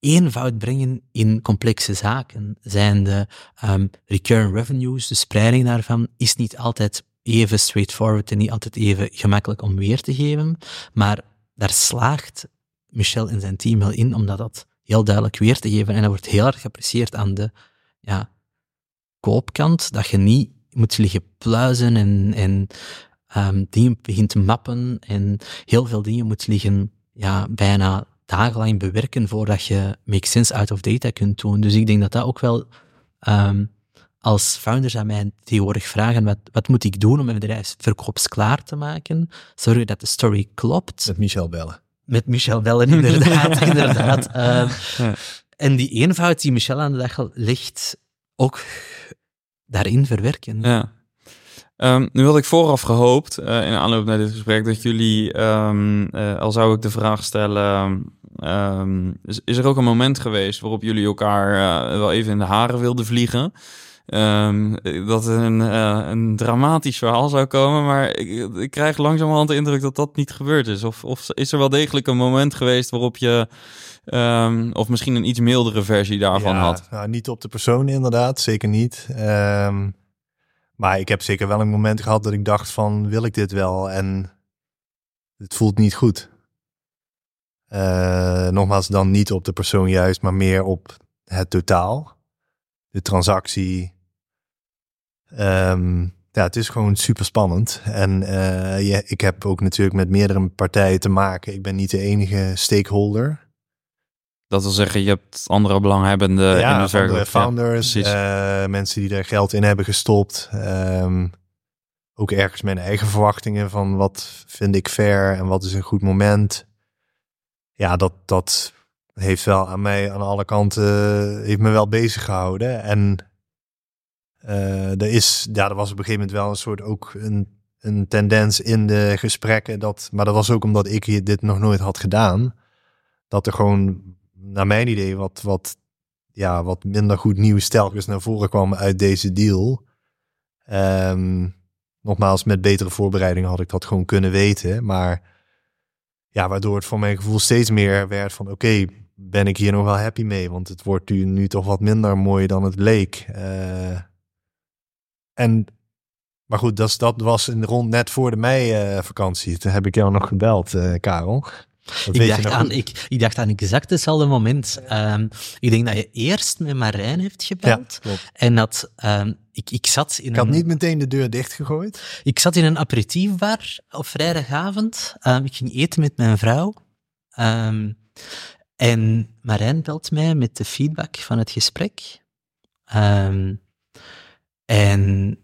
eenvoud brengen in complexe zaken. Zijn de um, recurring revenues, de spreiding daarvan, is niet altijd even straightforward en niet altijd even gemakkelijk om weer te geven, maar daar slaagt Michel en zijn team wel in, omdat dat heel duidelijk weer te geven. En dat wordt heel erg geapprecieerd aan de ja, koopkant, dat je niet moet liggen pluizen en, en um, dingen begint te mappen en heel veel dingen moet liggen ja, bijna dagenlang bewerken voordat je make sense out of data kunt doen. Dus ik denk dat dat ook wel um, als founders aan mij tegenwoordig vragen, wat, wat moet ik doen om mijn bedrijf verkoopsklaar te maken? Zorgen dat de story klopt. Met Michel bellen. Met Michel bellen, inderdaad. (laughs) inderdaad. Um, ja. En die eenvoud die Michel aan de dag legt, ook daarin verwerken. Ja. Um, nu had ik vooraf gehoopt, uh, in aanloop naar dit gesprek, dat jullie, um, uh, al zou ik de vraag stellen, um, is, is, er ook een moment geweest waarop jullie elkaar uh, wel even in de haren wilden vliegen? dat een, een dramatisch verhaal zou komen, maar ik, ik, krijg langzamerhand de indruk dat dat niet gebeurd is. Of, of is er wel degelijk een moment geweest waarop je, of misschien een iets mildere versie daarvan ja, had? Nou, niet op de persoon inderdaad, zeker niet. Um, maar ik heb zeker wel een moment gehad dat ik dacht van, wil ik dit wel? En het voelt niet goed. Uh, nogmaals, dan niet op de persoon juist, maar meer op het totaal. De transactie. Um, ja, het is gewoon super spannend. En ja, ik heb ook natuurlijk met meerdere partijen te maken. Ik ben niet de enige stakeholder. Dat wil zeggen, je hebt andere belanghebbenden ja, in de verkoop. founders, ja, uh, mensen die er geld in hebben gestopt. Um, ook ergens mijn eigen verwachtingen van wat vind ik fair en wat is een goed moment. Ja, dat, dat heeft wel aan mij aan alle kanten, heeft me wel bezig gehouden. En uh, er is, ja, er was op een gegeven moment wel een soort ook een, een tendens in de gesprekken. Dat, maar dat was ook omdat ik dit nog nooit had gedaan. Dat er gewoon naar mijn idee wat, wat, ja, wat minder goed nieuws telkens naar voren kwam uit deze deal. Um, nogmaals, met betere voorbereiding had ik dat gewoon kunnen weten. Maar ja, waardoor het voor mijn gevoel steeds meer werd van oké, ben ik hier nog wel happy mee? Want het wordt nu, nu toch wat minder mooi dan het leek. Uh, en, maar goed, dat, dat was in de rond net voor de mei-vakantie. Toen heb ik jou nog gebeld, uh, Karel. Dat Ik dacht, aan, ik, ik dacht aan exact hetzelfde moment. Ehm, ik denk dat je eerst met Marijn hebt gebeld. En dat ehm, ik, ik, zat in Ik had een, niet meteen de deur dichtgegooid. ik zat in een aperitiefbar op vrijdagavond. Ehm, ik ging eten met mijn vrouw. En Marijn belt mij met de feedback van het gesprek. En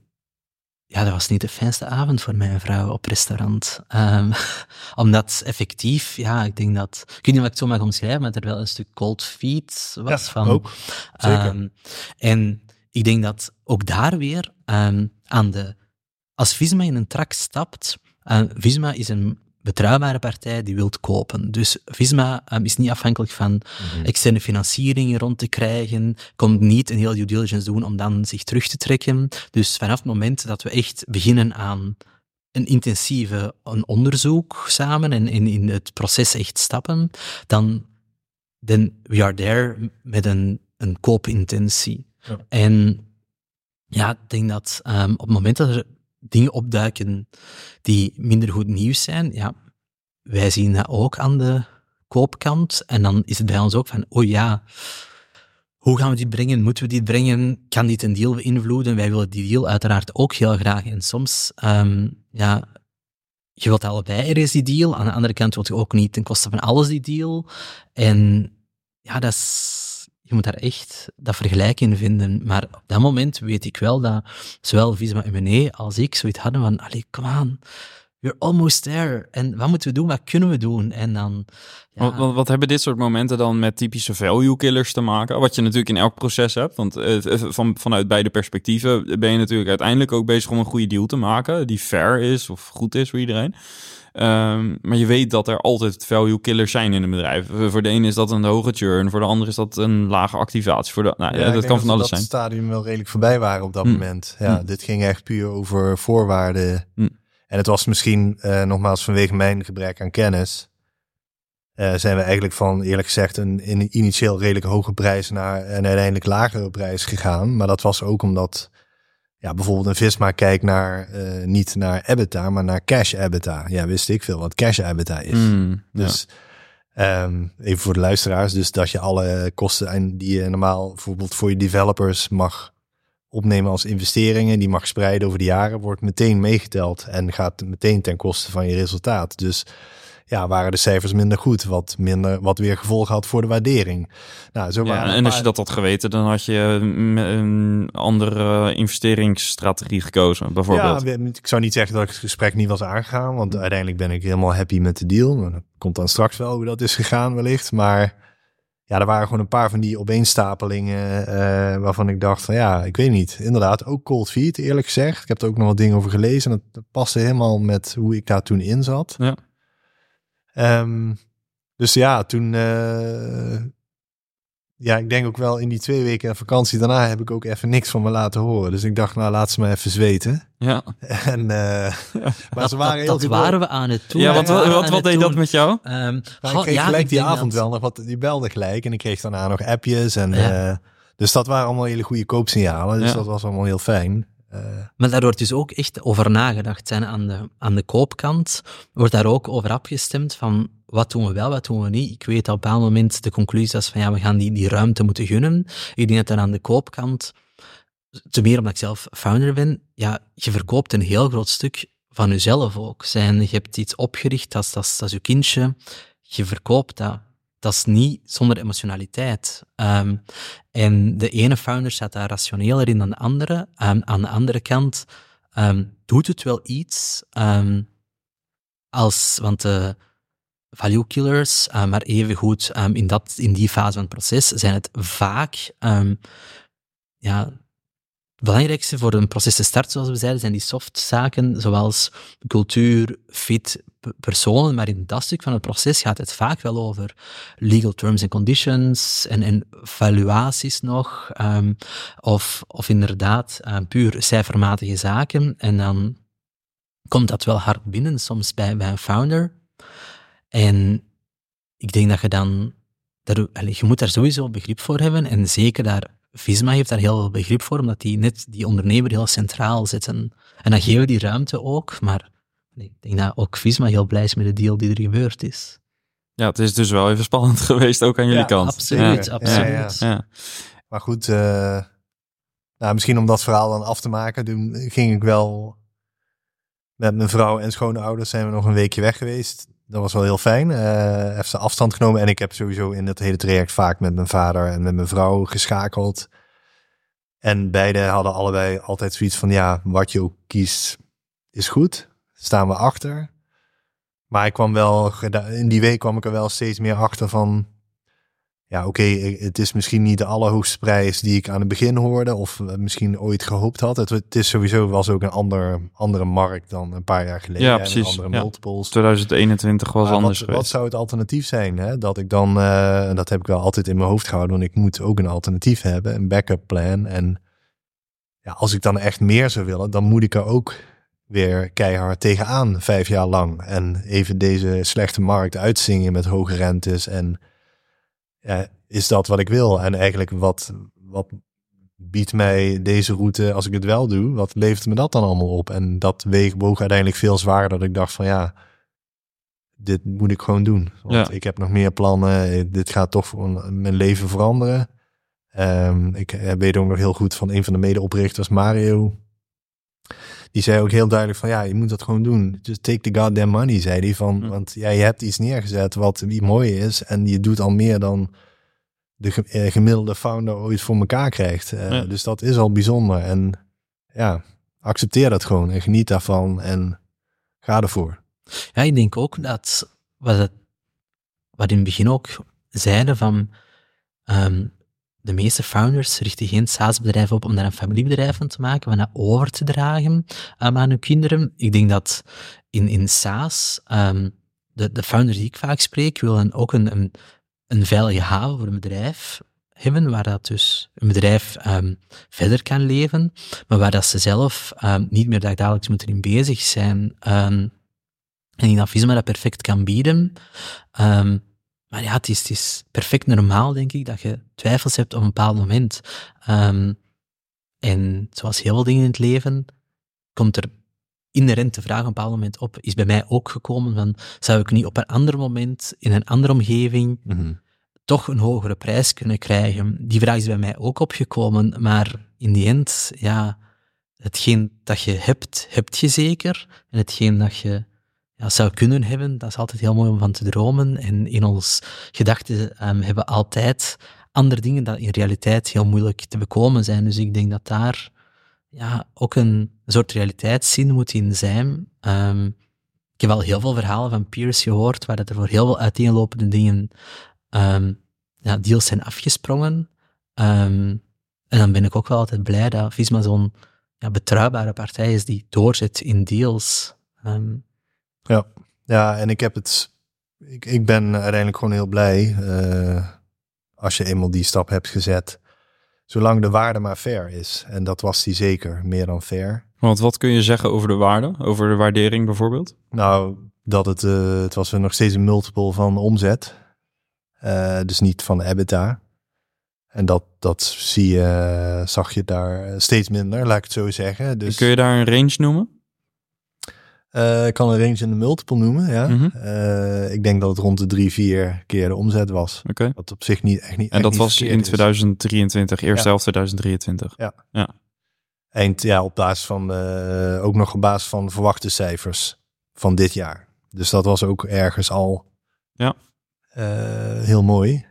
ja, dat was niet de fijnste avond voor mijn vrouw op restaurant. Ehm, (laughs) omdat effectief, ja, ik denk dat... Ik weet niet of ik het zo mag omschrijven, maar er wel een stuk cold feet was van... ook. Zeker. Ehm, en ik denk dat ook daar weer ehm, aan de... Als Visma in een trak stapt... eh, Visma is een betrouwbare partij die wilt kopen. Dus Visma ehm, is niet afhankelijk van Mhm. externe financieringen rond te krijgen, komt niet een heel due diligence doen om dan zich terug te trekken. Dus vanaf het moment dat we echt beginnen aan een intensieve een onderzoek samen en in, in het proces echt stappen, dan then we are there met een, een koopintentie. Ja. En ja, ik denk dat ehm, op het moment dat er dingen opduiken die minder goed nieuws zijn, ja, wij zien dat ook aan de koopkant. En dan is het bij ons ook van, oh ja, hoe gaan we dit brengen? Moeten we dit brengen? Kan dit een deal beïnvloeden? Wij willen die deal uiteraard ook heel graag. En soms, ehm, ja, je wilt allebei ergens die deal. Aan de andere kant wil je ook niet ten koste van alles die deal. En ja, dat is, je moet daar echt dat vergelijk in vinden. Maar op dat moment weet ik wel dat zowel Visma M&A als ik zoiets hadden van, allee, come on, we're almost there. En wat moeten we doen? Wat kunnen we doen? En dan... Ja, Wat, wat, wat hebben dit soort momenten dan met typische value killers te maken? Wat je natuurlijk in elk proces hebt. Want eh, van, vanuit beide perspectieven ben je natuurlijk uiteindelijk ook bezig om een goede deal te maken. Die fair is of goed is voor iedereen. Ehm, maar je weet dat er altijd value killers zijn in een bedrijf. Voor de ene is dat een hoge churn. Voor de andere is dat een lage activatie. Voor de, nou, ja, dat kan van we alles dat zijn. stadium wel redelijk voorbij waren op dat Hm. moment. Ja, Hm. dit ging echt puur over voorwaarden. Hm. En het was misschien, eh, nogmaals vanwege mijn gebrek aan kennis, eh, zijn we eigenlijk van eerlijk gezegd een, een initieel redelijk hoge prijs naar een uiteindelijk lagere prijs gegaan. Maar dat was ook omdat ja, bijvoorbeeld een Visma kijkt naar, eh, niet naar EBITDA, maar naar cash EBITDA. Ja, wist ik veel wat cash EBITDA is. Mm, ja. Dus ehm, even voor de luisteraars, dus dat je alle kosten en die je normaal bijvoorbeeld voor je developers mag opnemen als investeringen, die mag spreiden over de jaren, wordt meteen meegeteld en gaat meteen ten koste van je resultaat. Dus ja, waren de cijfers minder goed, wat minder, wat weer gevolgen had voor de waardering. Nou, zo Ja, en als je dat had geweten, dan had je mm, een andere investeringsstrategie gekozen, bijvoorbeeld. Ja, ik zou niet zeggen dat ik het gesprek niet was aangegaan, want uiteindelijk ben ik helemaal happy met de deal. Dat komt dan straks wel hoe dat is gegaan wellicht. Maar ja, er waren gewoon een paar van die opeenstapelingen eh, waarvan ik dacht van ja, ik weet niet. Inderdaad, ook cold feet eerlijk gezegd. Ik heb er ook nog wat dingen over gelezen en dat paste helemaal met hoe ik daar toen in zat. Ja. Ehm, dus ja, toen... eh, ja, ik denk ook wel in die twee weken vakantie daarna heb ik ook even niks van me laten horen. Dus ik dacht, nou laat ze maar even zweten. Ja, (laughs) En, eh, (laughs) maar dat, ze waren dat, heel dat waren we aan het doen. ja wat, wat, wat, deed dat met jou? Ehm, Nou, ik kreeg ja, gelijk ik die avond dat- wel nog wat. Die belde gelijk en ik kreeg daarna nog appjes. En, Ja. eh, dus dat waren allemaal hele goede koopsignalen. Dus Ja. dat was allemaal heel fijn. Eh, Maar daar wordt dus ook echt over nagedacht. Zijn aan de, aan de koopkant wordt daar ook over afgestemd van wat doen we wel, wat doen we niet. Ik weet dat op een moment de conclusie was van ja, we gaan die, die ruimte moeten gunnen. Ik denk dat er aan de koopkant, te meer omdat ik zelf founder ben, ja, je verkoopt een heel groot stuk van jezelf ook. Zijn, je hebt iets opgericht, is, dat is je kindje. Je verkoopt dat. Dat is niet zonder emotionaliteit. Ehm, en de ene founder staat daar rationeler in dan de andere. Ehm, aan de andere kant ehm, doet het wel iets. als, want de value killers, eh, maar evengoed um, in, dat, in die fase van het proces, zijn het vaak ja, het belangrijkste voor een proces te starten, zoals we zeiden, zijn die soft zaken, zoals cultuur, fit, personen. Maar in dat stuk van het proces gaat het vaak wel over legal terms and conditions en, en valuaties nog. ehm, of, of inderdaad eh, puur cijfermatige zaken. En dan komt dat wel hard binnen, soms bij, bij een founder. En ik denk dat je dan... Daar, je moet daar sowieso begrip voor hebben. En zeker daar... Visma heeft daar heel veel begrip voor, omdat die net die ondernemer heel centraal zetten. En dan geven we die ruimte ook. Maar ik denk dat ook Visma heel blij is met de deal die er gebeurd is. Ja, het is dus wel even spannend (laughs) geweest, ook aan jullie Ja, kant. Absoluut, Ja, absoluut. ja, Ja. Maar goed, eh, nou, misschien om dat verhaal dan af te maken, toen ging ik wel met mijn vrouw en schoonouders zijn we nog een weekje weg geweest. Dat was wel heel fijn. Eh even afstand genomen. En ik heb sowieso in dat hele traject vaak met mijn vader en met mijn vrouw geschakeld. En beide hadden allebei altijd zoiets van, ja, wat je ook kiest is goed. Staan we achter. Maar ik kwam wel, in die week kwam ik er wel steeds meer achter van, ja, oké, het is misschien niet de allerhoogste prijs die ik aan het begin hoorde of eh, misschien ooit gehoopt had. Het, het is sowieso was ook een ander, andere markt dan een paar jaar geleden. Ja, en precies, Andere ja. multiples. 2021 was Maar anders wat, geweest. wat zou het alternatief zijn? Hè? Dat ik dan, en dat heb ik wel altijd in mijn hoofd gehouden, want ik moet ook een alternatief hebben, een backup plan. En ja, als ik dan echt meer zou willen, dan moet ik er ook weer keihard tegenaan vijf jaar lang. En even deze slechte markt uitzingen met hoge rentes. En ja, is dat wat ik wil? En eigenlijk wat, wat biedt mij deze route als ik het wel doe? Wat levert me dat dan allemaal op? En dat weeg, woog uiteindelijk veel zwaarder dat ik dacht van ja, dit moet ik gewoon doen. Want Ja. ik heb nog meer plannen. Dit gaat toch mijn leven veranderen. Ehm, ik eh, weet ook nog heel goed van een van de medeoprichters, Mario. Die zei ook heel duidelijk van ja, je moet dat gewoon doen. Just take the goddamn money, zei hij. Van, Hm. Want ja, je hebt iets neergezet wat mooi is. En je doet al meer dan de eh, gemiddelde founder ooit voor elkaar krijgt. Eh. Dus dat is al bijzonder. En ja, accepteer dat gewoon en geniet daarvan en ga ervoor. Ja, ik denk ook dat wat, het, wat in het begin ook zeiden van ehm, de meeste founders richten geen SaaS-bedrijf op om daar een familiebedrijf van te maken, van dat over te dragen ehm, aan hun kinderen. Ik denk dat in, in SaaS, ehm, de, de founders die ik vaak spreek, willen ook een, een, een veilige haven voor een bedrijf hebben, waar dat dus een bedrijf ehm, verder kan leven, maar waar dat ze zelf niet meer dagelijks moeten in bezig zijn. En ik dat Visma dat perfect kan bieden. Maar ja, het is, het is perfect normaal, denk ik, dat je twijfels hebt op een bepaald moment. Ehm, en zoals heel veel dingen in het leven, komt er inherent de vraag op een bepaald moment op, is bij mij ook gekomen van, zou ik niet op een ander moment, in een andere omgeving, toch een hogere prijs kunnen krijgen? Die vraag is bij mij ook opgekomen, maar in die end, ja, hetgeen dat je hebt, heb je zeker. En hetgeen dat je ja, zou kunnen hebben, dat is altijd heel mooi om van te dromen. En in ons gedachten ehm, hebben altijd andere dingen dat in realiteit heel moeilijk te bekomen zijn. Dus ik denk dat daar ja, ook een soort realiteitszin moet in zijn. Ehm, ik heb al heel veel verhalen van peers gehoord, waar dat er voor heel veel uiteenlopende dingen ehm, ja, deals zijn afgesprongen. En dan ben ik ook wel altijd blij dat Visma zo'n ja, betrouwbare partij is die doorzet in deals. Ja, ja en ik heb het. Ik, ik ben uiteindelijk gewoon heel blij. eh, als je eenmaal die stap hebt gezet. Zolang de waarde maar fair is. En dat was die zeker, meer dan fair. Want wat kun je zeggen over de waarde? Over de waardering bijvoorbeeld? Nou, dat het, eh, het was nog steeds een multiple van omzet. Eh, dus niet van EBITDA. En dat, dat zie je, zag je daar steeds minder, laat ik het zo zeggen. Dus Kun je daar een range noemen? Eh, ik kan een range in de multiple noemen, ja. Mhm. Eh, ik denk dat het rond de drie, vier keer de omzet was. Oké. Wat op zich niet echt niet. En dat was in is. 2023, eerste Ja. helft 2023. Eind, ja, op basis van, eh, ook nog op basis van verwachte cijfers van dit jaar. Dus dat was ook ergens al Ja. heel mooi.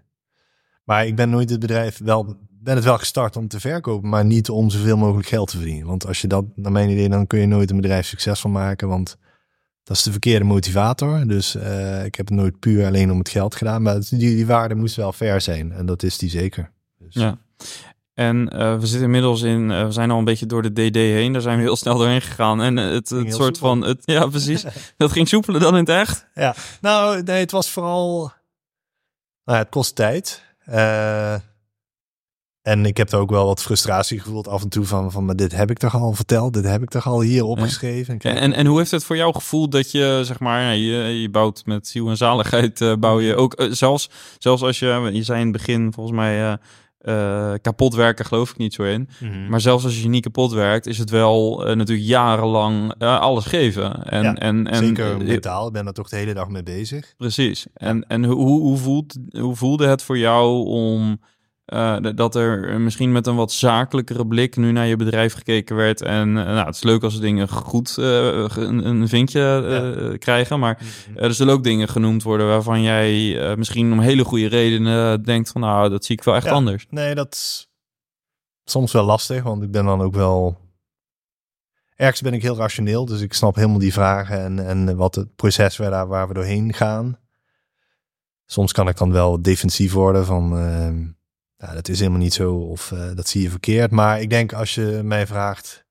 Maar ik ben nooit het bedrijf wel, ben het wel gestart om te verkopen, maar niet om zoveel mogelijk geld te verdienen. Want als je dat, naar mijn idee, dan kun je nooit een bedrijf succesvol maken, want dat is de verkeerde motivator. Dus eh, ik heb het nooit puur alleen om het geld gedaan, maar die, die waarde moest wel fair zijn. En dat is die zeker. Dus, Ja. En eh, we zitten inmiddels in, eh, we zijn al een beetje door de DD heen. Daar zijn we heel snel doorheen gegaan. En het, het soort soepel. van, het, ja precies. (laughs) dat ging soepeler dan in het echt. Ja, nou, nee, het was vooral. Nou, ja, het kost tijd. En ik heb er ook wel wat frustratie gevoeld af en toe van, van maar dit heb ik toch al verteld, dit heb ik toch al hier opgeschreven. En, en, en hoe heeft het voor jou gevoel dat je, zeg maar, je, je bouwt met ziel en zaligheid, eh, bouw je ook, eh, zelfs, zelfs als je, je zei in het begin, volgens mij, eh, kapot werken geloof ik niet zo in. Mhm. Maar zelfs als je niet kapot werkt, is het wel natuurlijk jarenlang alles geven. En, Ja, en, en, Zeker mentaal, ik ben er toch de hele dag mee bezig. Precies. En, en hoe, hoe, voelt, hoe voelde het voor jou om eh, dat er misschien met een wat zakelijkere blik nu naar je bedrijf gekeken werd? En eh, nou, het is leuk als dingen goed eh, een, een vinkje eh, krijgen, maar er zullen ook dingen genoemd worden waarvan jij eh, misschien om hele goede redenen denkt van nou, dat zie ik wel echt Ja. anders. Nee, dat is soms wel lastig, want ik ben dan ook wel... Ergens ben ik heel rationeel, dus ik snap helemaal die vragen en, en wat het proces waar, waar we doorheen gaan. Soms kan ik dan wel defensief worden van, ehm, nou, dat is helemaal niet zo of eh, dat zie je verkeerd. Maar ik denk als je mij vraagt,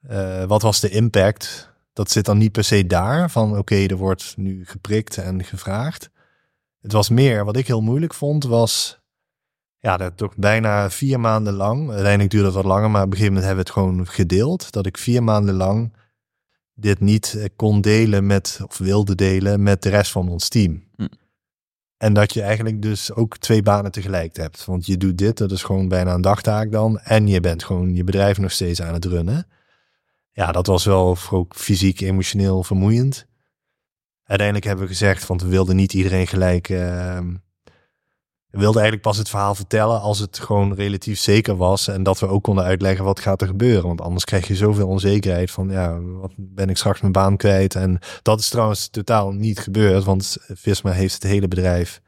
eh, wat was de impact? Dat zit dan niet per se daar, van oké, er wordt nu geprikt en gevraagd. Het was meer, wat ik heel moeilijk vond, was ja, dat toch bijna vier maanden lang. Uiteindelijk duurde het wat langer, maar op een gegeven moment hebben we het gewoon gedeeld. Dat ik vier maanden lang dit niet eh, kon delen met, of wilde delen met de rest van ons team. Hm. En dat je eigenlijk dus ook twee banen tegelijk hebt. Want je doet dit, dat is gewoon bijna een dagtaak dan. En je bent gewoon je bedrijf nog steeds aan het runnen. Ja, dat was wel ook fysiek, emotioneel vermoeiend. Uiteindelijk hebben we gezegd, want we wilden niet iedereen gelijk... ehm, we wilden eigenlijk pas het verhaal vertellen als het gewoon relatief zeker was. En dat we ook konden uitleggen wat gaat er gebeuren. Want anders krijg je zoveel onzekerheid van ja, wat ben ik straks mijn baan kwijt. En dat is trouwens totaal niet gebeurd. Want Visma heeft het hele bedrijf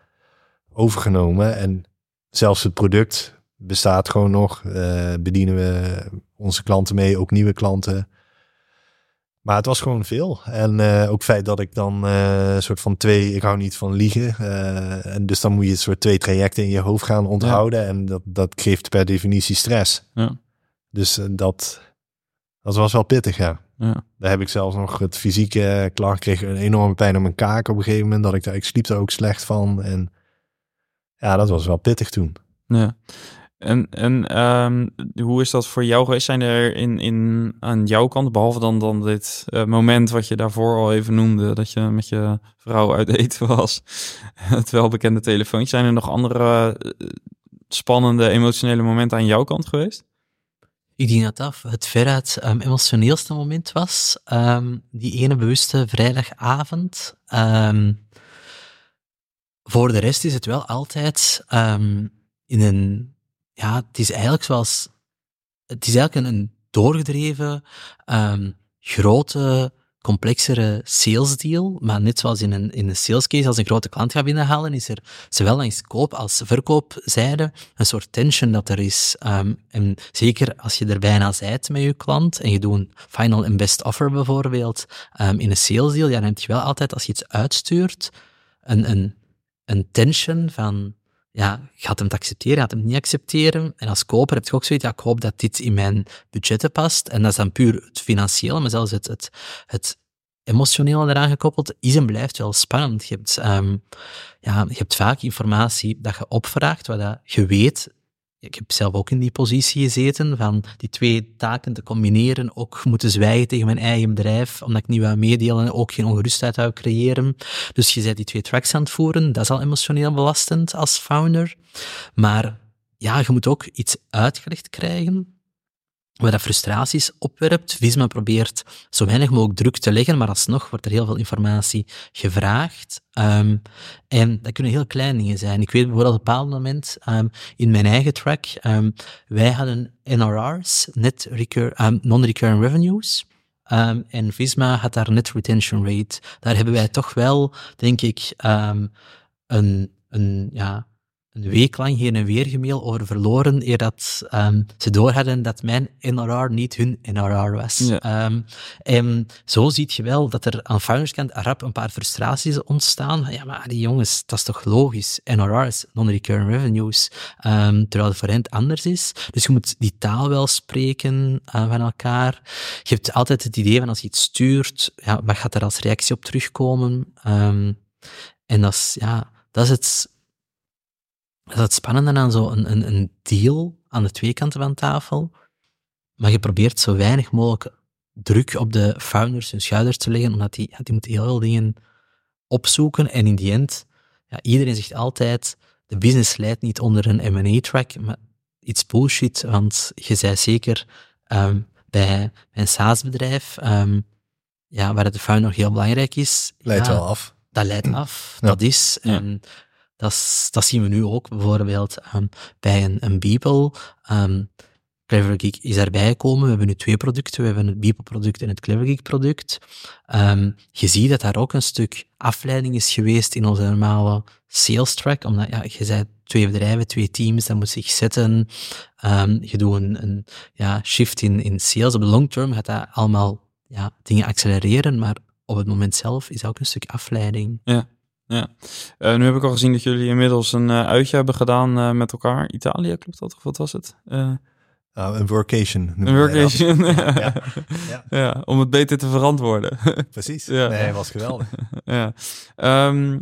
overgenomen. En zelfs het product bestaat gewoon nog. Eh, bedienen we onze klanten mee, ook nieuwe klanten. Maar het was gewoon veel. En eh, ook het feit dat ik dan eh, soort van twee, ik hou niet van liegen. eh, en dus dan moet je een soort twee trajecten in je hoofd gaan onthouden. En dat, dat geeft per definitie stress. Ja. Dus dat, dat was wel pittig, ja. Ja. Daar heb ik zelfs nog het fysieke klaar. Ik kreeg een enorme pijn op mijn kaak op een gegeven moment. Dat ik, daar, ik sliep er ook slecht van. En ja, dat was wel pittig toen. Ja. En, en ehm, hoe is dat voor jou geweest? Zijn er in, in, aan jouw kant, behalve dan, dan dit eh, moment wat je daarvoor al even noemde, dat je met je vrouw uit eten (laughs) was, het welbekende telefoontje, zijn er nog andere eh, spannende, emotionele momenten aan jouw kant geweest? Ik denk dat dat het veruit um, emotioneelste moment was. Um, die ene bewuste vrijdagavond. Voor de rest is het wel altijd in een... Ja, het is eigenlijk zoals... Het is eigenlijk een, doorgedreven, grote, complexere sales deal. Maar net zoals in een, in een sales case, als een grote klant gaat binnenhalen, is er zowel langs koop- als verkoopzijde een soort tension dat er is. Um, en zeker als je er bijna zijt met je klant en je doet een final and best offer bijvoorbeeld um, in een sales deal, ja, dan heb je wel altijd, als je iets uitstuurt, een, een, een tension van ja, gaat hem het accepteren, gaat hem niet accepteren? En als koper heb je ook zoiets, ja, ik hoop dat dit in mijn budgetten past. En dat is dan puur het financiële, maar zelfs het, het, het emotionele eraan gekoppeld, is en blijft wel spannend. Je hebt, um, ja, je hebt vaak informatie dat je opvraagt, wat dat je weet. Ik heb zelf ook in die positie gezeten, van die twee taken te combineren, ook moeten zwijgen tegen mijn eigen bedrijf, omdat ik niet wou meedelen en ook geen ongerustheid wou creëren. Dus je bent die twee tracks aan het voeren, dat is al emotioneel belastend als founder. Maar ja, je moet ook iets uitgelegd krijgen, waar dat frustraties opwerpt. Visma probeert zo weinig mogelijk druk te leggen, maar alsnog wordt er heel veel informatie gevraagd. Um, en dat kunnen heel kleine dingen zijn. Ik weet bijvoorbeeld op een bepaald moment um, in mijn eigen track, um, wij hadden NRR's, net recur, non-recurring revenues. En Visma had daar net retention rate. Daar hebben wij toch wel, denk ik, een, een, ja, een week lang heen en weer gemail over verloren, eer dat um, ze doorhadden dat mijn NRR niet hun NRR was. Ja. Um, en zo zie je wel dat er aan founderskant rap een paar frustraties ontstaan. Ja, maar die jongens, dat is toch logisch? NRR's, non-recurring revenues, um, terwijl het voor hen anders is. Dus je moet die taal wel spreken uh, van elkaar. Je hebt altijd het idee van als je iets stuurt, ja, wat gaat er als reactie op terugkomen? en dat is, ja, dat is het dat is het spannende aan zo'n een, een deal aan de twee kanten van tafel. Maar je probeert zo weinig mogelijk druk op de founders hun schouders te leggen, omdat die, ja, die moeten heel veel dingen opzoeken. En in die end, ja, iedereen zegt altijd, de business leidt niet onder een M&A-track, maar iets bullshit, want je zei zeker ehm, bij een SaaS-bedrijf, ehm, ja, waar de founder nog heel belangrijk is. Leidt ja, wel af. Dat leidt af, Ja. dat is. Ja. En dat, dat zien we nu ook bijvoorbeeld ehm, bij een, een Beeple. Ehm Clever Geek is erbij gekomen. We hebben nu twee producten. We hebben het Beeple-product en het Clever Geek-product. Ehm, je ziet dat daar ook een stuk afleiding is geweest in onze normale sales track. Omdat ja, je zei twee bedrijven, twee teams, dat moet zich zetten. Je doet een, een ja, shift in, in sales. Op de long term gaat dat allemaal ja, dingen accelereren, maar op het moment zelf is dat ook een stuk afleiding. Eh, nu heb ik al gezien dat jullie inmiddels een eh, uitje hebben gedaan eh, met elkaar. Italië, klopt dat? Of wat was het? Nou, een workation. een workation. (laughs) Ja, (laughs) ja. ja. om het beter te verantwoorden. Precies. Ja. Nee, was geweldig. (laughs) ja. Ehm,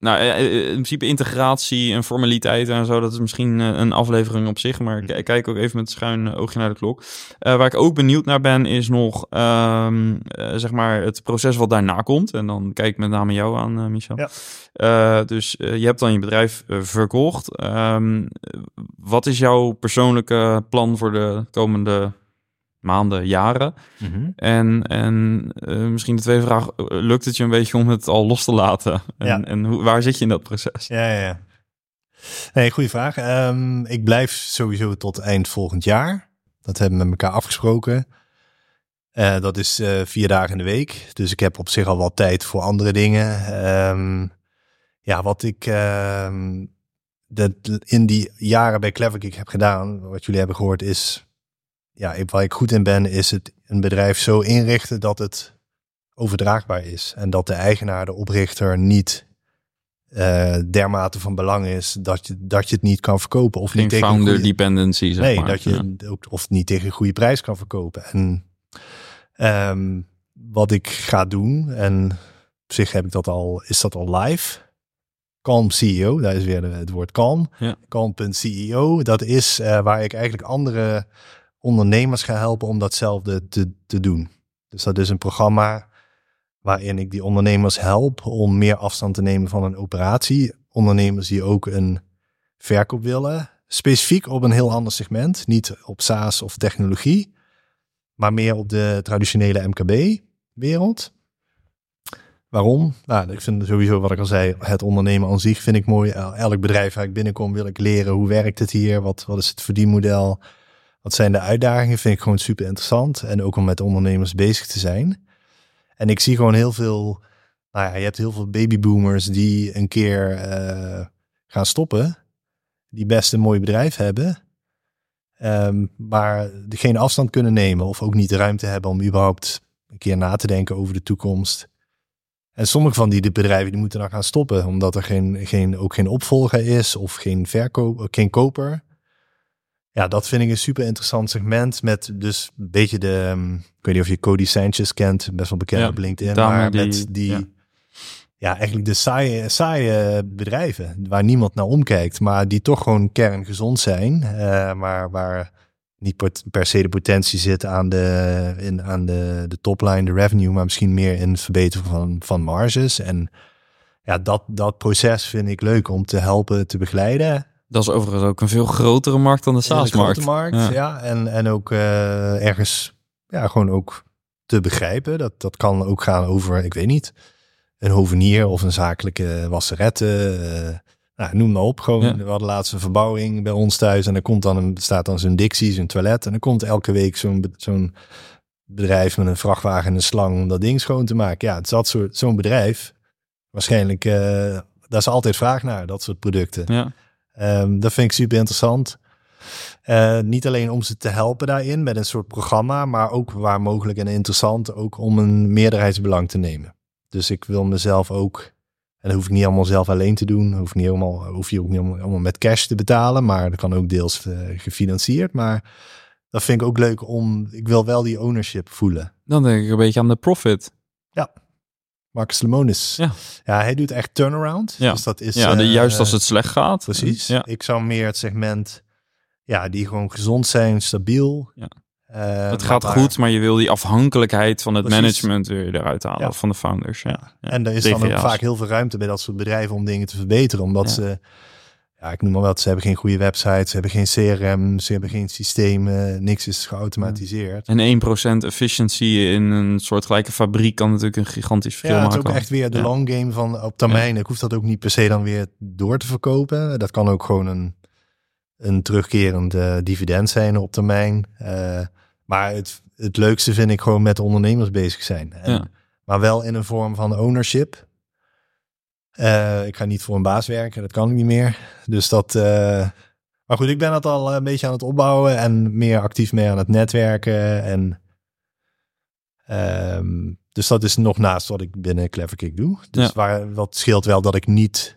nou, eh, eh, in principe integratie en formaliteiten en zo, dat is misschien eh, een aflevering op zich, maar ik kijk ook even met schuin oogje naar de klok. Eh, waar ik ook benieuwd naar ben, is nog ehm, eh, zeg maar het proces wat daarna komt. En dan kijk ik met name jou aan, eh, Michel. Ja. Eh, dus eh, je hebt dan je bedrijf eh, verkocht. Ehm, wat is jouw persoonlijke plan voor de komende maanden, jaren? En, en eh, misschien de tweede vraag, lukt het je een beetje om het al los te laten? En, Ja. en hoe, waar zit je in dat proces? Ja, ja, ja. Nee, goede vraag. Ehm, ik blijf sowieso tot eind volgend jaar. Dat hebben we met elkaar afgesproken. Eh, dat is eh, vier dagen in de week. Dus ik heb op zich al wat tijd voor andere dingen. Ehm, ja, wat ik ehm, dat in die jaren bij Clever Geek heb gedaan, wat jullie hebben gehoord, is... Ja, waar ik goed in ben, is het een bedrijf zo inrichten dat het overdraagbaar is. En dat de eigenaar, de oprichter, niet eh, dermate van belang is dat je, dat je het niet kan verkopen. Of Geen niet tegen founder goede- dependency, zeg Nee, maar. dat je Ja. ook, of niet tegen een goede prijs kan verkopen. En ehm, wat ik ga doen, en op zich heb ik dat al, is dat al live. Calm CEO, daar is weer het woord calm. Ja. Calm.ceo, dat is eh, waar ik eigenlijk andere ondernemers ga helpen om datzelfde te, te doen. Dus dat is een programma waarin ik die ondernemers help om meer afstand te nemen van een operatie. Ondernemers die ook een verkoop willen, specifiek op een heel ander segment, niet op SaaS of technologie, maar meer op de traditionele MKB-wereld. Waarom? Nou, ik vind sowieso wat ik al zei, het ondernemen aan zich vind ik mooi. El- Elk bedrijf waar ik binnenkom wil ik leren hoe werkt het hier, wat, wat is het verdienmodel, wat zijn de uitdagingen, vind ik gewoon super interessant. En ook om met ondernemers bezig te zijn. En ik zie gewoon heel veel, nou ja, je hebt heel veel babyboomers die een keer eh, gaan stoppen, die best een mooi bedrijf hebben, ehm, maar geen afstand kunnen nemen of ook niet de ruimte hebben om überhaupt een keer na te denken over de toekomst. En sommige van die bedrijven die moeten dan gaan stoppen, omdat er geen, geen, ook geen opvolger is of geen, verkoop, geen koper. Ja, dat vind ik een super interessant segment met dus een beetje de, ehm, ik weet niet of je Cody Sanchez kent, best wel bekend Ja, op LinkedIn, maar die- met die, ja. ja. eigenlijk de saaie, saaie bedrijven waar niemand naar omkijkt, maar die toch gewoon kerngezond zijn, eh, maar waar niet per se de potentie zit aan de, in, aan de, de topline, de revenue, maar misschien meer in het verbeteren van, van marges. En ja, dat, dat proces vind ik leuk om te helpen te begeleiden. Dat is overigens ook een veel grotere markt dan de SaaS-markt. markt, Ja. ja. En, en ook eh, ergens, ja, gewoon ook te begrijpen. Dat, dat kan ook gaan over, ik weet niet, een hovenier of een zakelijke wasserette. eh, nou, noem maar op. Gewoon, Ja. we hadden laatst een verbouwing bij ons thuis. En er komt dan een, staat dan zo'n Dixie, zo'n toilet. En dan komt elke week zo'n zo'n bedrijf met een vrachtwagen en een slang om dat ding schoon te maken. Ja, het is dat soort, zo'n bedrijf. Waarschijnlijk, eh, daar is altijd vraag naar, dat soort producten. Ja. Ehm, dat vind ik super interessant. Eh, niet alleen om ze te helpen daarin met een soort programma, maar ook waar mogelijk en interessant ook om een meerderheidsbelang te nemen. Dus ik wil mezelf ook, en dat hoef ik niet allemaal zelf alleen te doen, hoef, niet allemaal, hoef je ook niet allemaal, met cash te betalen, maar dat kan ook deels eh, gefinancierd. Maar dat vind ik ook leuk om, ik wil wel die ownership voelen. Dan denk ik een beetje aan de profit. Marcus Lemonis, Ja. ja, hij doet echt turnaround. Ja. Dus dat is Ja, de, eh, juist als het slecht gaat. Precies. Ja. Ik zou meer het segment, ja, die gewoon gezond zijn, stabiel. Ja. Eh, Het gaat goed, maar je wil die afhankelijkheid van het Precies. management weer eruit halen. Ja. of Van de founders. Ja. Ja. En er is dan ook vaak heel veel ruimte bij dat soort bedrijven om dingen te verbeteren. Omdat ze ja, ik noem maar wat, ze hebben geen goede website, ze hebben geen CRM, ze hebben geen systemen, niks is geautomatiseerd. En 1% efficiency in een soortgelijke fabriek kan natuurlijk een gigantisch verschil Ja, het is maken. ook echt weer de Ja. long game van op termijn. Ik hoef dat ook niet per se dan weer door te verkopen. Dat kan ook gewoon een, een terugkerend dividend zijn op termijn. Eh, maar het, het leukste vind ik gewoon met de ondernemers bezig zijn. En, Ja. Maar wel in een vorm van ownership. Eh, ik ga niet voor een baas werken, dat kan ik niet meer. Dus dat. eh, maar goed, ik ben dat al een beetje aan het opbouwen en meer actief mee aan het netwerken. En, ehm, dus dat is nog naast wat ik binnen Cleverkick doe. Dus Ja. waar, wat scheelt wel dat ik niet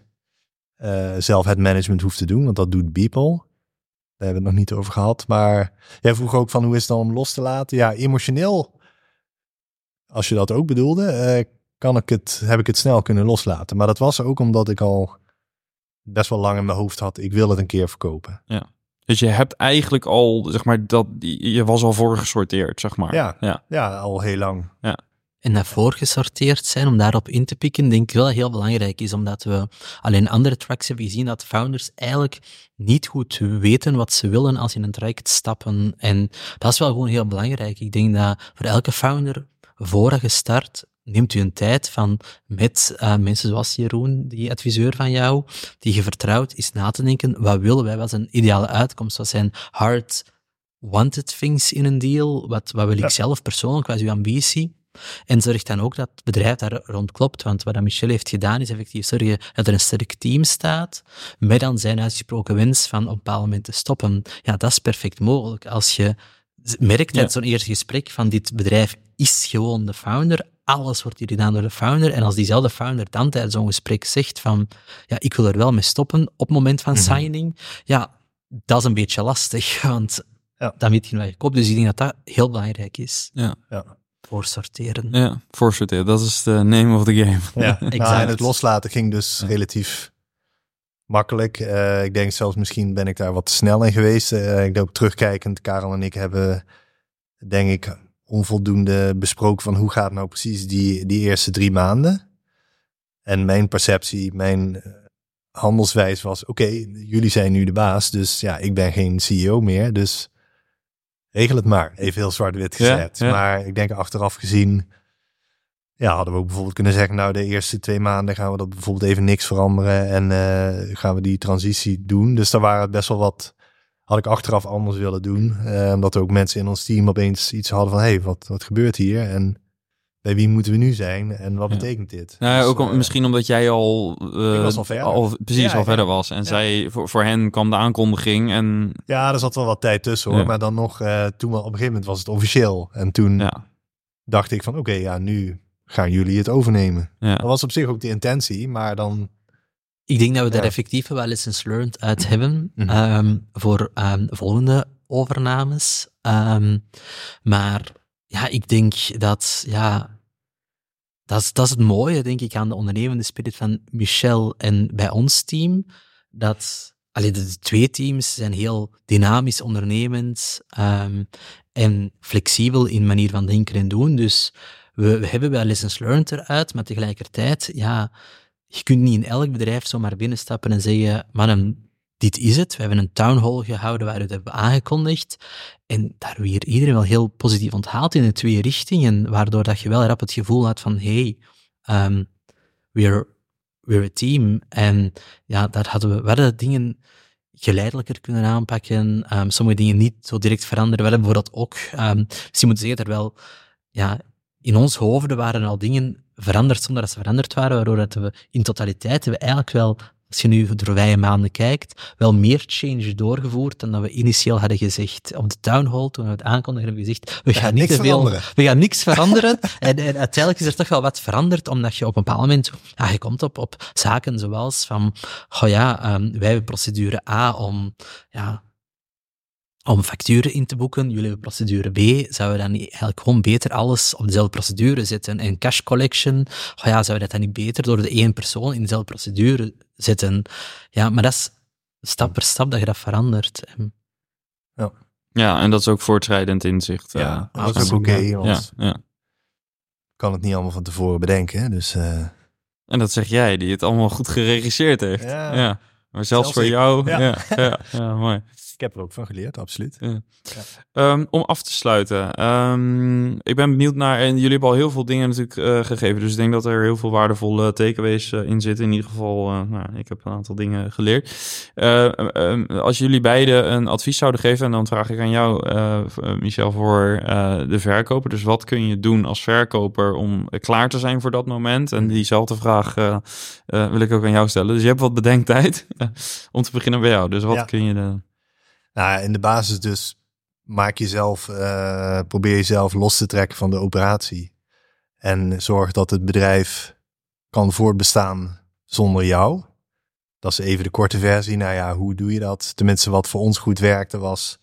eh, zelf het management hoef te doen, want dat doet Beeple. Daar hebben we het nog niet over gehad. Maar jij vroeg ook van hoe is het dan om los te laten? Ja, emotioneel, als je dat ook bedoelde, eh, kan ik het, heb ik het snel kunnen loslaten. Maar dat was ook omdat ik al best wel lang in mijn hoofd had, ik wil het een keer verkopen. Dus je hebt eigenlijk al, zeg maar, dat je was al voorgesorteerd, zeg maar. Ja. ja. Ja, al heel lang. En dat voorgesorteerd zijn, om daarop in te pikken, denk ik wel dat heel belangrijk is, omdat we alleen andere tracks hebben gezien dat founders eigenlijk niet goed weten wat ze willen als ze in een traject stappen. En dat is wel gewoon heel belangrijk. Ik denk dat voor elke founder, voordat je start, neemt u een tijd van met eh, mensen zoals Jeroen, die adviseur van jou, die je vertrouwt, is na te denken, wat willen wij, wat is een ideale uitkomst, wat zijn hard wanted things in een deal, wat, wat wil ik Ja. zelf persoonlijk, wat is uw ambitie? En zorg dan ook dat het bedrijf daar rond klopt. Want wat dat Michel heeft gedaan, is effectief zorgen dat er een sterk team staat, met dan zijn uitgesproken wens van op een bepaald moment te stoppen. Ja, dat is perfect mogelijk. Als je merkt uit Ja. zo'n eerste gesprek van dit bedrijf is gewoon de founder, alles wordt hier gedaan door de founder, en als diezelfde founder dan tijdens zo'n gesprek zegt van ja, ik wil er wel mee stoppen op het moment van Mhm. signing, ja, dat is een beetje lastig, (laughs) want Ja. dan weet je wat je koopt. Dus ik denk dat dat heel belangrijk is. Ja. Ja. Voor sorteren. Ja, voorsorteren. Dat is de name of the game. Ja, nou, Exact. (laughs) en het loslaten ging dus Ja. relatief makkelijk. Eh, ik denk zelfs misschien ben ik daar wat te snel in geweest. Eh, ik denk ook terugkijkend, Karel en ik hebben denk ik onvoldoende besproken van hoe gaat nou precies die, die eerste drie maanden. En mijn perceptie, mijn eh, handelswijs was, oké, jullie zijn nu de baas, dus ja, ik ben geen CEO meer, dus regel het maar. Even heel zwart-wit gezet. ja. Maar ik denk achteraf gezien, ja, hadden we ook bijvoorbeeld kunnen zeggen, nou, de eerste twee maanden gaan we dat bijvoorbeeld even niks veranderen en eh, gaan we die transitie doen. Dus daar waren best wel wat, had ik achteraf anders willen doen. Eh, omdat er ook mensen in ons team opeens iets hadden van, hé, hey, wat, wat gebeurt hier? En bij wie moeten we nu zijn? En wat Ja. betekent dit? Nou, ja, Dus, ook om- eh, misschien omdat jij al, was al verder. precies Ja, al verder was. En zij, voor, voor hen kwam de aankondiging en Ja, er zat wel wat tijd tussen hoor. Maar dan nog, toen op een gegeven moment was het officieel. En toen dacht ik van, oké, ja, nu gaan jullie het overnemen. Dat was op zich ook de intentie, maar dan... Ik denk dat we daar effectief wel lessons learned uit hebben Mhm. ehm, voor ehm, volgende overnames. Ehm, maar ja, ik denk dat, ja, dat is, dat is het mooie, denk ik, aan de ondernemende spirit van Michel en bij ons team. Dat, allee, de, de twee teams zijn heel dynamisch, ondernemend en flexibel in manier van denken en doen. Dus we, we hebben wel lessons learned eruit, maar tegelijkertijd, ja, je kunt niet in elk bedrijf zomaar binnenstappen en zeggen, mannen, dit is het. We hebben een town hall gehouden waar we het hebben aangekondigd. En daar weer iedereen wel heel positief onthaald in de twee richtingen, waardoor dat je wel rap het gevoel had van, hey, um, we're, we're a team. En ja, daar hadden we, we dingen geleidelijker kunnen aanpakken, um, sommige dingen niet zo direct veranderen. We hadden bijvoorbeeld ook, um, je moet zeggen, er wel, ja, in ons hoofden waren al dingen veranderd zonder dat ze veranderd waren, waardoor dat we in totaliteit hebben eigenlijk wel, als je nu de voorbije maanden kijkt, wel meer change doorgevoerd dan dat we initieel hadden gezegd. Op de town hall, toen we het aankondigden, hebben we gezegd, we gaan niet niks te veel, veranderen. we gaan niks veranderen. (laughs) en, en uiteindelijk is er toch wel wat veranderd, omdat je op een bepaald moment, ja, je komt op, op zaken zoals van, oh ja, um, wij hebben procedure A om, ja, om facturen in te boeken, jullie hebben procedure B, zouden we dan niet eigenlijk gewoon beter alles op dezelfde procedure zetten? En cash collection, oh ja, zouden we dat dan niet beter door de één persoon in dezelfde procedure zetten? Ja, maar dat is stap per stap dat je dat verandert. En ja, en dat is ook voortschrijdend inzicht. eh, Ja, dat is ook oké, Ja, want ja. kan het niet allemaal van tevoren bedenken. Dus eh, En dat zeg jij, die het allemaal goed geregisseerd heeft. Ja. ja. Maar zelfs, Zelfs voor ik. jou. Ja. Ja. Ja, (laughs) ja, mooi. Ik heb er ook van geleerd, absoluut. Ehm, om af te sluiten. ehm, ik ben benieuwd naar. En jullie hebben al heel veel dingen natuurlijk eh, gegeven. Dus ik denk dat er heel veel waardevolle takeaways eh, in zitten. In ieder geval, eh, nou, ik heb een aantal dingen geleerd. Eh, ehm, als jullie beiden een advies zouden geven. En dan vraag ik aan jou, Michel, voor de verkoper. Dus wat kun je doen als verkoper om klaar te zijn voor dat moment? En diezelfde vraag wil ik ook aan jou stellen. Dus je hebt wat bedenktijd. (laughs) om te beginnen bij jou. Dus wat Ja. kun je de. Nou, in de basis dus maak jezelf, eh, probeer jezelf los te trekken van de operatie. En zorg dat het bedrijf kan voortbestaan zonder jou. Dat is even de korte versie. Nou ja, hoe doe je dat? Tenminste, wat voor ons goed werkte was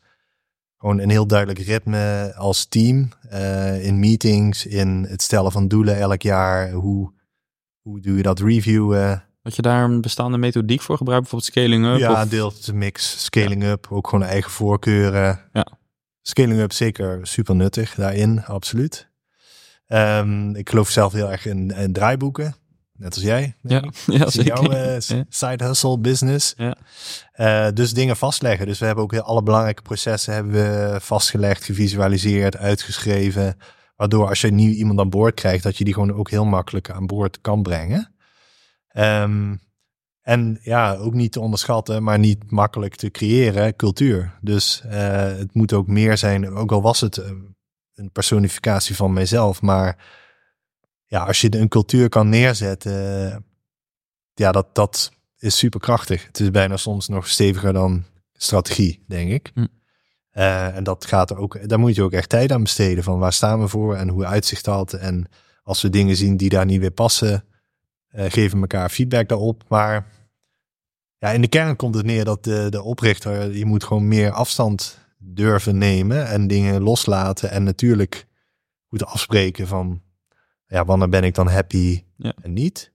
gewoon een heel duidelijk ritme als team. eh, in meetings, in het stellen van doelen elk jaar. Hoe, hoe doe je dat reviewen? Had je daar een bestaande methodiek voor gebruikt? Bijvoorbeeld scaling up? Ja, of- deelt de mix. Scaling up, ook gewoon eigen voorkeuren. Ja. Scaling up zeker super nuttig daarin, absoluut. Ehm, ik geloof zelf heel erg in, in draaiboeken, net als jij. Ja, (laughs) ja Dat zeker. jouw eh, Ja. side hustle business. Ja. Eh, dus dingen vastleggen. Dus we hebben ook alle belangrijke processen hebben we vastgelegd, gevisualiseerd, uitgeschreven. Waardoor als je nieuw iemand aan boord krijgt, dat je die gewoon ook heel makkelijk aan boord kan brengen. Ehm, en ja, ook niet te onderschatten, maar niet makkelijk te creëren, cultuur. Dus eh, het moet ook meer zijn, ook al was het eh, een personificatie van mijzelf, maar ja, als je een cultuur kan neerzetten, ja, dat, dat is superkrachtig. Het is bijna soms nog steviger dan strategie, denk ik. Hm. Eh, en dat gaat er ook, daar moet je ook echt tijd aan besteden van waar staan we voor en hoe uitzicht dat. En als we dingen zien die daar niet weer passen, geven elkaar feedback daarop. Maar ja, in de kern komt het neer dat de, de oprichter, je moet gewoon meer afstand durven nemen en dingen loslaten. En natuurlijk goed afspreken van, ja, wanneer ben ik dan happy Ja. en niet.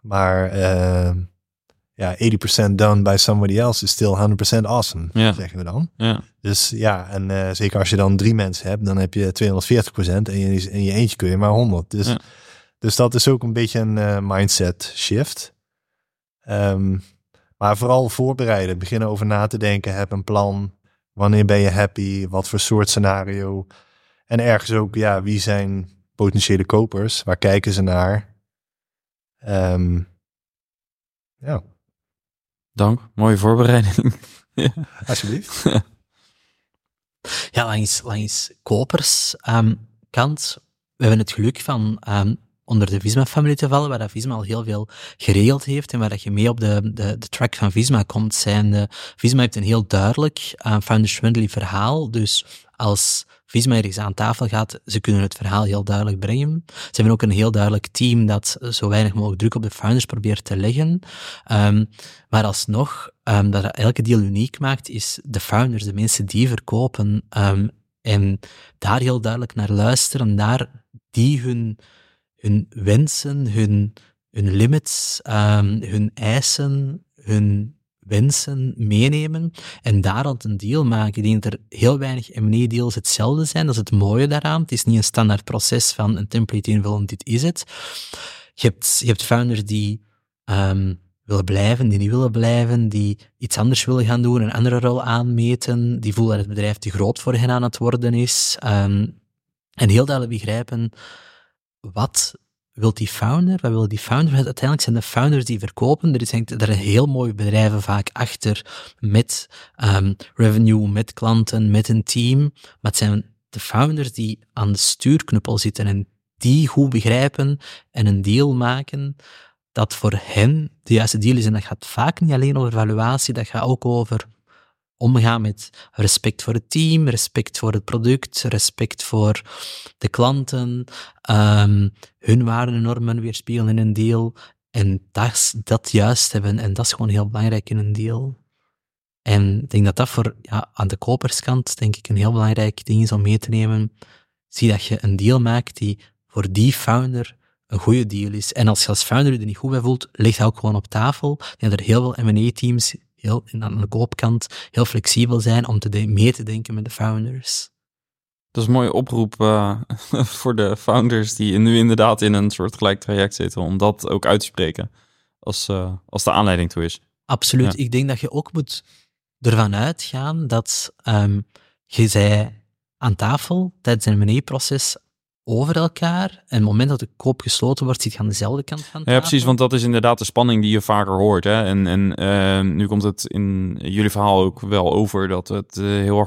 Maar eh, ja, 80% done by somebody else is still 100% awesome, Ja. zeggen we dan. Ja, Dus ja, en eh, zeker als je dan drie mensen hebt, dan heb je 240% en je, in je eentje kun je maar 100. Dus, Ja. Dus dat is ook een beetje een eh, mindset shift. Ehm, maar vooral voorbereiden, beginnen over na te denken, heb een plan. Wanneer ben je happy? Wat voor soort scenario? En ergens ook, ja, wie zijn potentiële kopers? Waar kijken ze naar? Ehm, ja, dank. Mooie voorbereiding. (laughs) alsjeblieft. Ja, langs, langs koperskant, we hebben het geluk van ehm, onder de Visma-familie te vallen, waar dat Visma al heel veel geregeld heeft en waar dat je mee op de, de, de track van Visma komt. Zijn de, Visma heeft een heel duidelijk uh, founders-friendly verhaal, dus als Visma ergens aan tafel gaat, ze kunnen het verhaal heel duidelijk brengen. Ze hebben ook een heel duidelijk team dat zo weinig mogelijk druk op de founders probeert te leggen. Um, maar alsnog, um, dat elke deal uniek maakt, is de founders, de mensen die verkopen. Um, en daar heel duidelijk naar luisteren, daar die hun, hun wensen, hun, hun limits, um, hun eisen, hun wensen meenemen en daar dan een deal maken. Ik denk er heel weinig M&A-deals hetzelfde zijn. Dat is het mooie daaraan. Het is niet een standaard proces van een template invullen, dit is het. Je hebt, je hebt founders die um, willen blijven, die niet willen blijven, die iets anders willen gaan doen, een andere rol aanmeten, die voelen dat het bedrijf te groot voor hen aan het worden is. Um, en heel duidelijk begrijpen wat wil die founder, wat wil die founder? Uiteindelijk zijn de founders die verkopen. Er zijn er heel mooie bedrijven vaak achter met um, revenue, met klanten, met een team. Maar het zijn de founders die aan de stuurknuppel zitten en die goed begrijpen en een deal maken dat voor hen de juiste deal is. En dat gaat vaak niet alleen over valuatie, dat gaat ook over omgaan met respect voor het team, respect voor het product, respect voor de klanten, um, hun waarden en normen weerspiegelen in een deal. En dat, dat juist hebben. En dat is gewoon heel belangrijk in een deal. En ik denk dat dat voor, ja, aan de koperskant, denk ik, een heel belangrijk ding is om mee te nemen. Zie dat je een deal maakt die voor die founder een goede deal is. En als je als founder je er niet goed bij voelt, ligt dat ook gewoon op tafel. Dat er heel veel M&A-teams heel, aan de koopkant heel flexibel zijn om te mee te denken met de founders. Dat is een mooie oproep uh, (laughs) voor de founders die nu inderdaad in een soort gelijk traject zitten, om dat ook uit te spreken als, uh, als de aanleiding toe is. absoluut. Ja. Ik denk dat je ook moet ervan uitgaan dat ehm, je zij aan tafel tijdens een M&A-proces over elkaar. En het moment dat de koop gesloten wordt, zit je aan dezelfde kant van tafel. Ja, precies, want dat is inderdaad de spanning die je vaker hoort. Hè? En, en eh, nu komt het in jullie verhaal ook wel over dat het eh, heel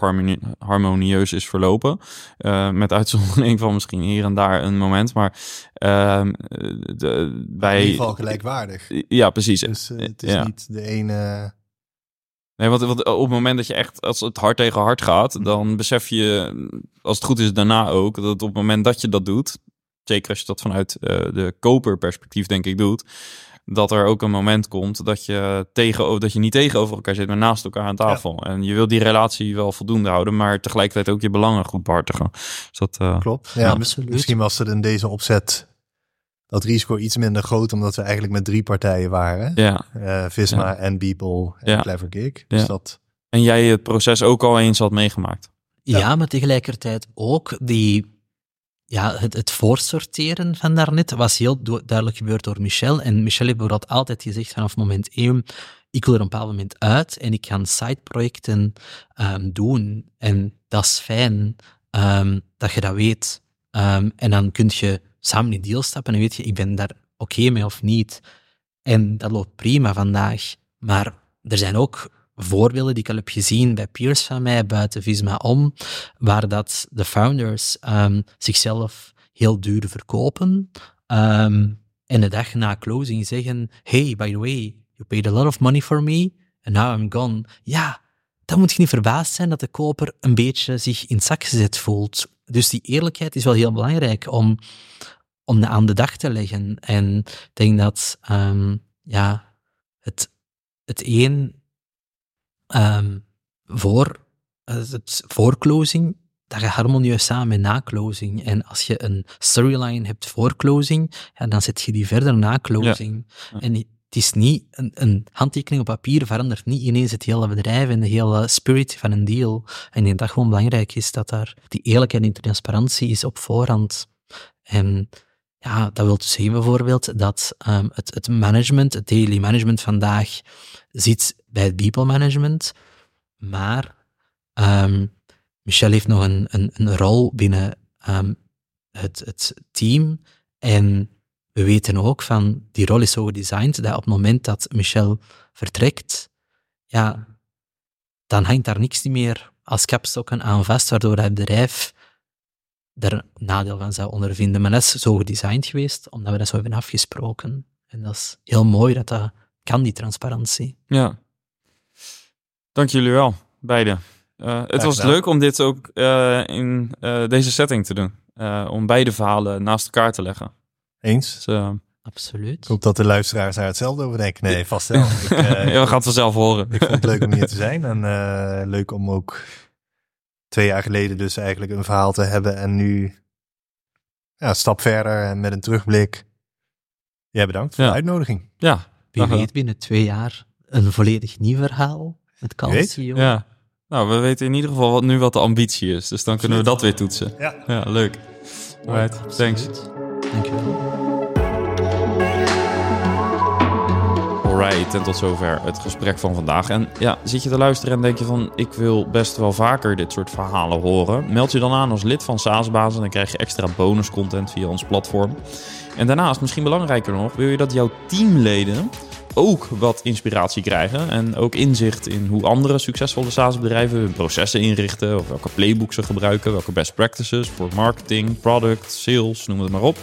harmonieus is verlopen. Eh, met uitzondering van misschien hier en daar een moment. Maar ehm, de, In wij... ieder geval gelijkwaardig. Ja, precies. Dus het is Ja. niet de ene... Nee, want, want op het moment dat je echt, als het hard tegen hard gaat, dan besef je, als het goed is daarna ook, dat op het moment dat je dat doet, zeker als je dat vanuit eh, de koperperspectief denk ik doet, dat er ook een moment komt dat je, tegen, dat je niet tegenover elkaar zit, maar naast elkaar aan tafel. En je wil die relatie wel voldoende houden, maar tegelijkertijd ook je belangen goed behartigen. Dus dat, eh, Klopt. Ja, absoluut. Misschien was het in deze opzet dat risico iets minder groot, omdat we eigenlijk met drie partijen waren. ja. Eh, Visma Ja. en Beeple en Ja. Clever Gig. Dus Ja. dat... En jij het proces ook al eens had meegemaakt. Ja, Ja. maar tegelijkertijd ook die, ja, het, het voorsorteren van daarnet was heel du- duidelijk gebeurd door Michel. En Michel heeft bijvoorbeeld altijd gezegd vanaf moment één, ik wil er op een bepaald moment uit en ik ga sideprojecten ehm, doen. En dat is fijn ehm, dat je dat weet. Ehm, en dan kun je samen die deal stappen en weet je, ik ben daar oké mee of niet. En dat loopt prima vandaag. Maar er zijn ook voorbeelden die ik al heb gezien bij peers van mij buiten Visma om, waar dat de founders ehm, zichzelf heel duur verkopen ehm, en de dag na closing zeggen, hey, by the way, you paid a lot of money for me and now I'm gone. Ja, dan moet je niet verbaasd zijn dat de koper een beetje zich in het zak gezet voelt. Dus die eerlijkheid is wel heel belangrijk om, om aan de dag te leggen. En ik denk dat ehm, ja, het, het een ehm, voor, eh, het voor closing, dat gaat harmonieus samen met na closing. En als je een storyline hebt voor closing, ja, dan zet je die verder na closing. Ja. En het is niet, een, een handtekening op papier verandert niet ineens het hele bedrijf en de hele spirit van een deal. En ik denk dat gewoon belangrijk is dat daar die eerlijkheid en transparantie is op voorhand. En ja, dat wil dus zeggen bijvoorbeeld dat ehm, het, het management, het daily management vandaag zit bij het people management, maar ehm, Michel heeft nog een, een, een rol binnen ehm, het, het team en we weten ook van, die rol is zo gedesigned dat op het moment dat Michel vertrekt, ja, dan hangt daar niks meer als kapstokken aan vast, waardoor het bedrijf er een nadeel van zou ondervinden. Maar dat is zo gedesigned geweest, omdat we dat zo hebben afgesproken. En dat is heel mooi dat dat kan, die transparantie. Ja. Dank jullie wel, beiden. Eh, het was leuk om dit ook eh, in eh, deze setting te doen. Eh, om beide verhalen naast elkaar te leggen. Eens. Dus, eh, Absoluut. Ik hoop dat de luisteraars daar hetzelfde over denken. Nee, vast wel. (laughs) Ik, eh, ja, we gaan het vanzelf horen. ik vond het leuk om hier te (laughs) zijn. En eh, leuk om ook twee jaar geleden dus eigenlijk een verhaal te hebben. En nu ja, een stap verder en met een terugblik. Ja, bedankt voor Ja. de uitnodiging. Ja, Wie weet binnen twee jaar een volledig nieuw verhaal weet. Calcio. ja. Nou, we weten in ieder geval wat nu wat de ambitie is. Dus dan kunnen we dat weer toetsen. Ja. Ja, leuk. Alright, thanks. Alright, en tot zover het gesprek van vandaag. En ja, zit je te luisteren en denk je van... ik wil best wel vaker dit soort verhalen horen... meld je dan aan als lid van SaaSbazen... en dan krijg je extra bonuscontent via ons platform. En daarnaast, misschien belangrijker nog... wil je dat jouw teamleden ook wat inspiratie krijgen... en ook inzicht in hoe andere succesvolle SaaS-bedrijven... hun processen inrichten... of welke playbooks ze gebruiken... welke best practices voor marketing, product, sales, noem het maar op...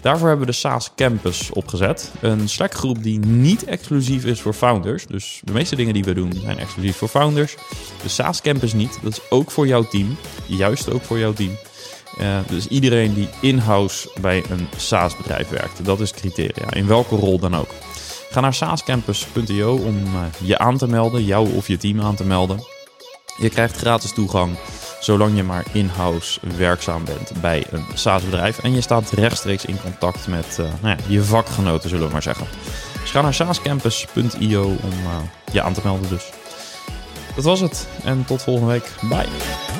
Daarvoor hebben we de SaaS Campus opgezet. Een Slack-groep die niet exclusief is voor founders. Dus de meeste dingen die we doen zijn exclusief voor founders. De SaaS Campus niet. Dat is ook voor jouw team. Juist ook voor jouw team. Eh, dus iedereen die in-house bij een SaaS-bedrijf werkt. Dat is criteria. In welke rol dan ook. Ga naar saascampus.io om eh, je aan te melden. Jou of je team aan te melden. Je krijgt gratis toegang zolang je maar in-house werkzaam bent bij een SaaS-bedrijf. En je staat rechtstreeks in contact met eh, nou ja, je vakgenoten, zullen we maar zeggen. Dus ga naar saascampus.io om eh, je aan te melden dus. Dat was het en tot volgende week. Bye!